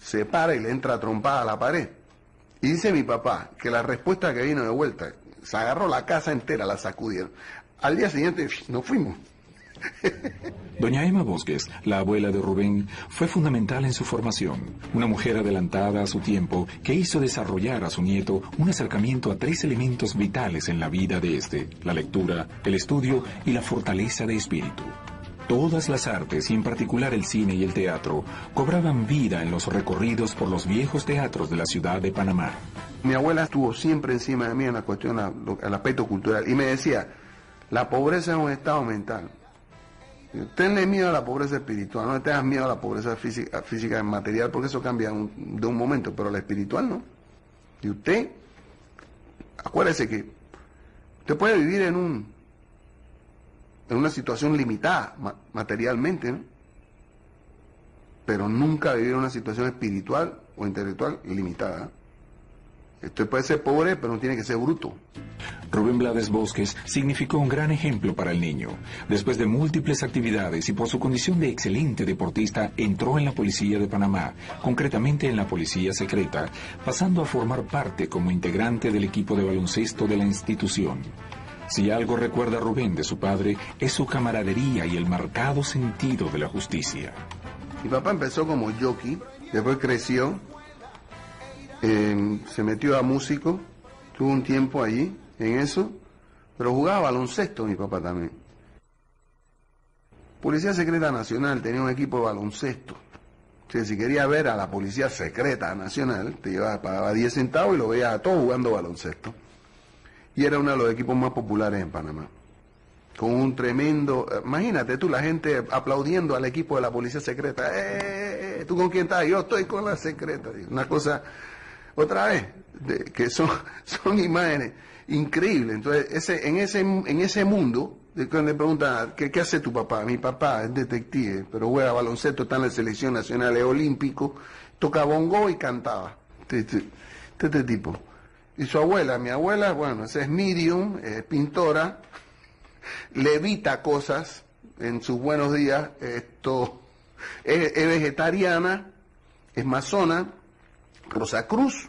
se para y le entra trompada a la pared. Y dice mi papá que la respuesta que vino de vuelta, se agarró la casa entera, la sacudieron. Al día siguiente nos fuimos. Doña Emma Bosques, la abuela de Rubén, fue fundamental en su formación. Una mujer adelantada a su tiempo que hizo desarrollar a su nieto un acercamiento a tres elementos vitales en la vida de este: la lectura, el estudio y la fortaleza de espíritu. Todas las artes, y en particular el cine y el teatro, cobraban vida en los recorridos por los viejos teatros de la ciudad de Panamá. Mi abuela estuvo siempre encima de mí en la cuestión, el aspecto cultural, y me decía, la pobreza es un estado mental. Tenle miedo a la pobreza espiritual, no tengas miedo a la pobreza física, física material, porque eso cambia de un momento, pero la espiritual no. Y usted, acuérdese que usted puede vivir en un en una situación limitada ma- materialmente, ¿no? pero nunca vivir en una situación espiritual o intelectual limitada. Usted puede ser pobre, pero no tiene que ser bruto. Rubén Blades Bosques significó un gran ejemplo para el niño. Después de múltiples actividades y por su condición de excelente deportista, entró en la Policía de Panamá, concretamente en la Policía Secreta, pasando a formar parte como integrante del equipo de baloncesto de la institución. Si algo recuerda Rubén de su padre, es su camaradería y el marcado sentido de la justicia. Mi papá empezó como jockey, después creció, eh, se metió a músico, tuvo un tiempo allí en eso, pero jugaba baloncesto mi papá también. Policía Secreta Nacional tenía un equipo de baloncesto. O si quería ver a la Policía Secreta Nacional, te llevaba, pagaba 10 centavos y lo veía a todos jugando baloncesto. Y era uno de los equipos más populares en Panamá. Con un tremendo... eh, Imagínate tú, la gente aplaudiendo al equipo de la Policía Secreta. ¡Eh! ¿Tú con quién estás? Yo estoy con la secreta. Una cosa, otra vez, que son, (laughs) son imágenes increíbles. Entonces, ese, en, ese, en ese mundo, cuando le preguntan, ¿qué, ¿qué hace tu papá? Mi papá es detective, pero juega baloncesto, está en la selección nacional, es olímpico, toca bongo y cantaba. Este, este- este tipo. Y su abuela, mi abuela, bueno, esa es medium, es pintora, levita cosas en sus buenos días, esto es, es vegetariana, es masona, Rosa Cruz.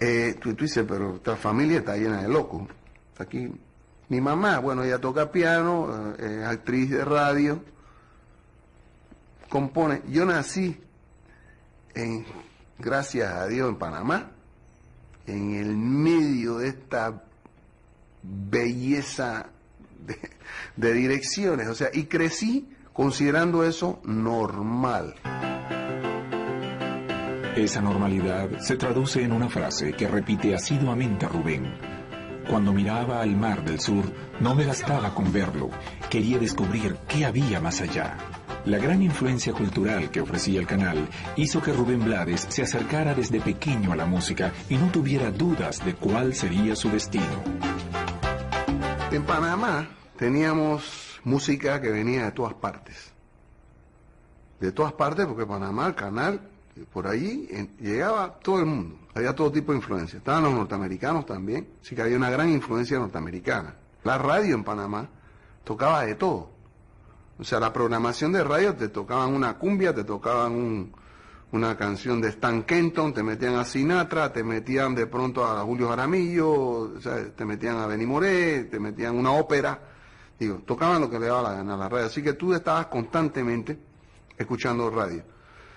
Eh, tú, tú dices, pero esta familia está llena de locos. Aquí, mi mamá, bueno, ella toca piano, eh, es actriz de radio, compone. Yo nací, en, gracias a Dios, en Panamá, en el medio de esta belleza de, direcciones, o sea, y crecí considerando eso normal. Esa normalidad se traduce en una frase que repite asiduamente Rubén. Cuando miraba al mar del sur, no me bastaba con verlo, quería descubrir qué había más allá. La gran influencia cultural que ofrecía el canal hizo que Rubén Blades se acercara desde pequeño a la música y no tuviera dudas de cuál sería su destino. En Panamá teníamos música que venía de todas partes. De todas partes, porque Panamá, el canal, por en- llegaba todo el mundo. Había todo tipo de influencia. Estaban los norteamericanos también. Así que había una gran influencia norteamericana. La radio en Panamá tocaba de todo. O sea, la programación de radio te tocaban una cumbia, te tocaban un- una canción de Stan Kenton, te metían a Sinatra, te metían de pronto a Julio Jaramillo, o sea, te metían a Benny Moré, te metían una ópera. Digo, tocaban lo que le daba la gana a la radio. Así que tú estabas constantemente escuchando radio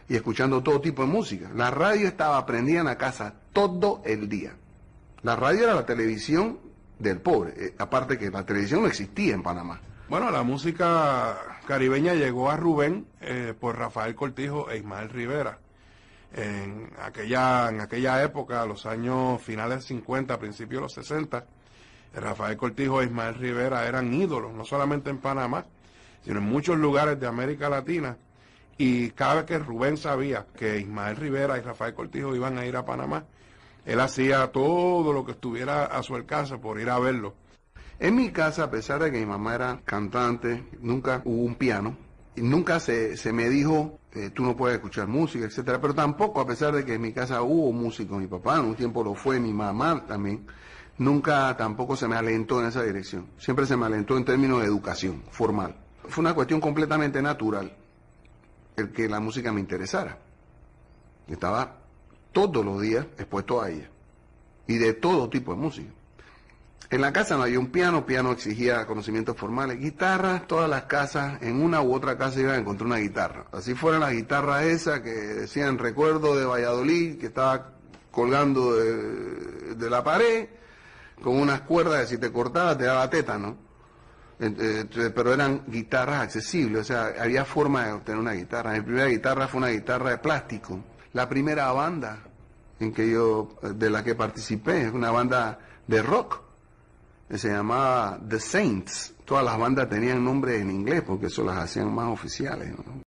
y escuchando todo tipo de música. La radio estaba prendida en la casa todo el día. La radio era la televisión del pobre. Eh, aparte que la televisión no existía en Panamá. Bueno, la música caribeña llegó a Rubén eh, por Rafael Cortijo e Ismael Rivera. En aquella, en aquella época, los años finales 50, principios de los 60, Rafael Cortijo e Ismael Rivera eran ídolos, no solamente en Panamá, sino en muchos lugares de América Latina. Y cada vez que Rubén sabía que Ismael Rivera y Rafael Cortijo iban a ir a Panamá, él hacía todo lo que estuviera a su alcance por ir a verlo. En mi casa, a pesar de que mi mamá era cantante, nunca hubo un piano. Y nunca se, se me dijo, eh, tú no puedes escuchar música, etcétera. Pero tampoco, a pesar de que en mi casa hubo músico, mi papá en un tiempo lo fue, mi mamá también, nunca tampoco se me alentó en esa dirección. Siempre se me alentó en términos de educación formal. Fue una cuestión completamente natural el que la música me interesara. Estaba todos los días expuesto a ella. Y de todo tipo de música. En la casa no había un piano, piano exigía conocimientos formales, guitarras, todas las casas, en una u otra casa iban a encontrar una guitarra. Así fuera la guitarra esa que decían recuerdo de Valladolid, que estaba colgando de, la pared, con unas cuerdas que si te cortabas te daba tétano. Ent- eh, pero eran guitarras accesibles, o sea, había forma de obtener una guitarra. Mi primera guitarra fue una guitarra de plástico. La primera banda en que yo, de la que participé, es una banda de rock se llamaba The Saints. Todas las bandas tenían nombres en inglés porque eso las hacían más oficiales. ¿no?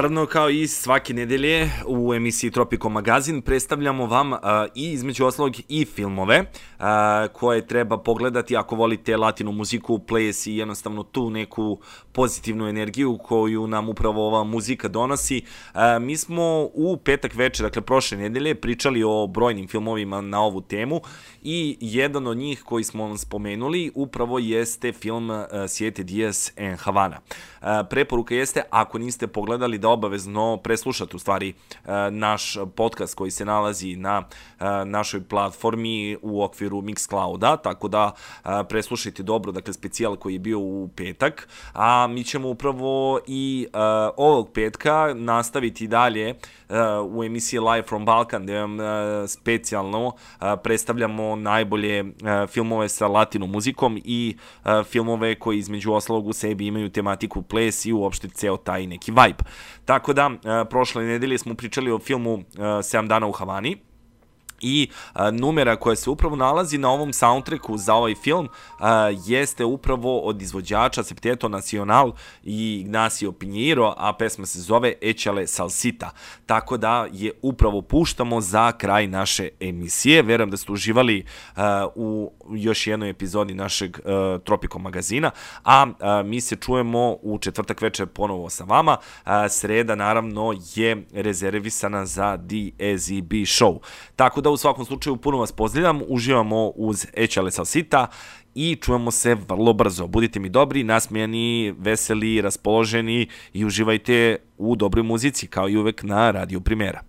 Naravno, kao i svake nedelje u emisiji Tropico Magazin predstavljamo vam uh, i između oslog i filmove uh, koje treba pogledati ako volite latinu muziku, ples i jednostavno tu neku pozitivnu energiju koju nam upravo ova muzika donosi. Uh, mi smo u petak večer, dakle prošle nedelje, pričali o brojnim filmovima na ovu temu i jedan od njih koji smo vam spomenuli upravo jeste film Siete Dias en Havana. Preporuka jeste, ako niste pogledali, da obavezno preslušate u stvari uh, naš podcast koji se nalazi na uh, našoj platformi u okviru Mixclouda, tako da uh, preslušajte dobro, dakle specijal koji je bio u petak, a mi ćemo upravo i ovog petka nastaviti dalje u emisiji Live from Balkan, gde vam specijalno predstavljamo najbolje filmove sa latinom muzikom i filmove koji između ostalog u sebi imaju tematiku ples i uopšte ceo taj neki vibe. Tako da, uh, prošle nedelje smo pričali o filmu uh, 7 dana u Havani, i a, numera koja se upravo nalazi na ovom soundtracku za ovaj film a, jeste upravo od izvođača Septeto Nacional i Ignacio Pinheiro, a pesma se zove Echale Salsita. Tako da je upravo puštamo za kraj naše emisije. Verujem da ste uživali a, u još jednoj epizodi našeg a, Tropiko magazina, a, a mi se čujemo u četvrtak večer ponovo sa vama. A, sreda naravno je rezervisana za DSEB show. Tako da u svakom slučaju puno vas pozdravljam, uživamo uz Echale Salsita i čujemo se vrlo brzo. Budite mi dobri, nasmijani, veseli, raspoloženi i uživajte u dobroj muzici kao i uvek na Radio Primera.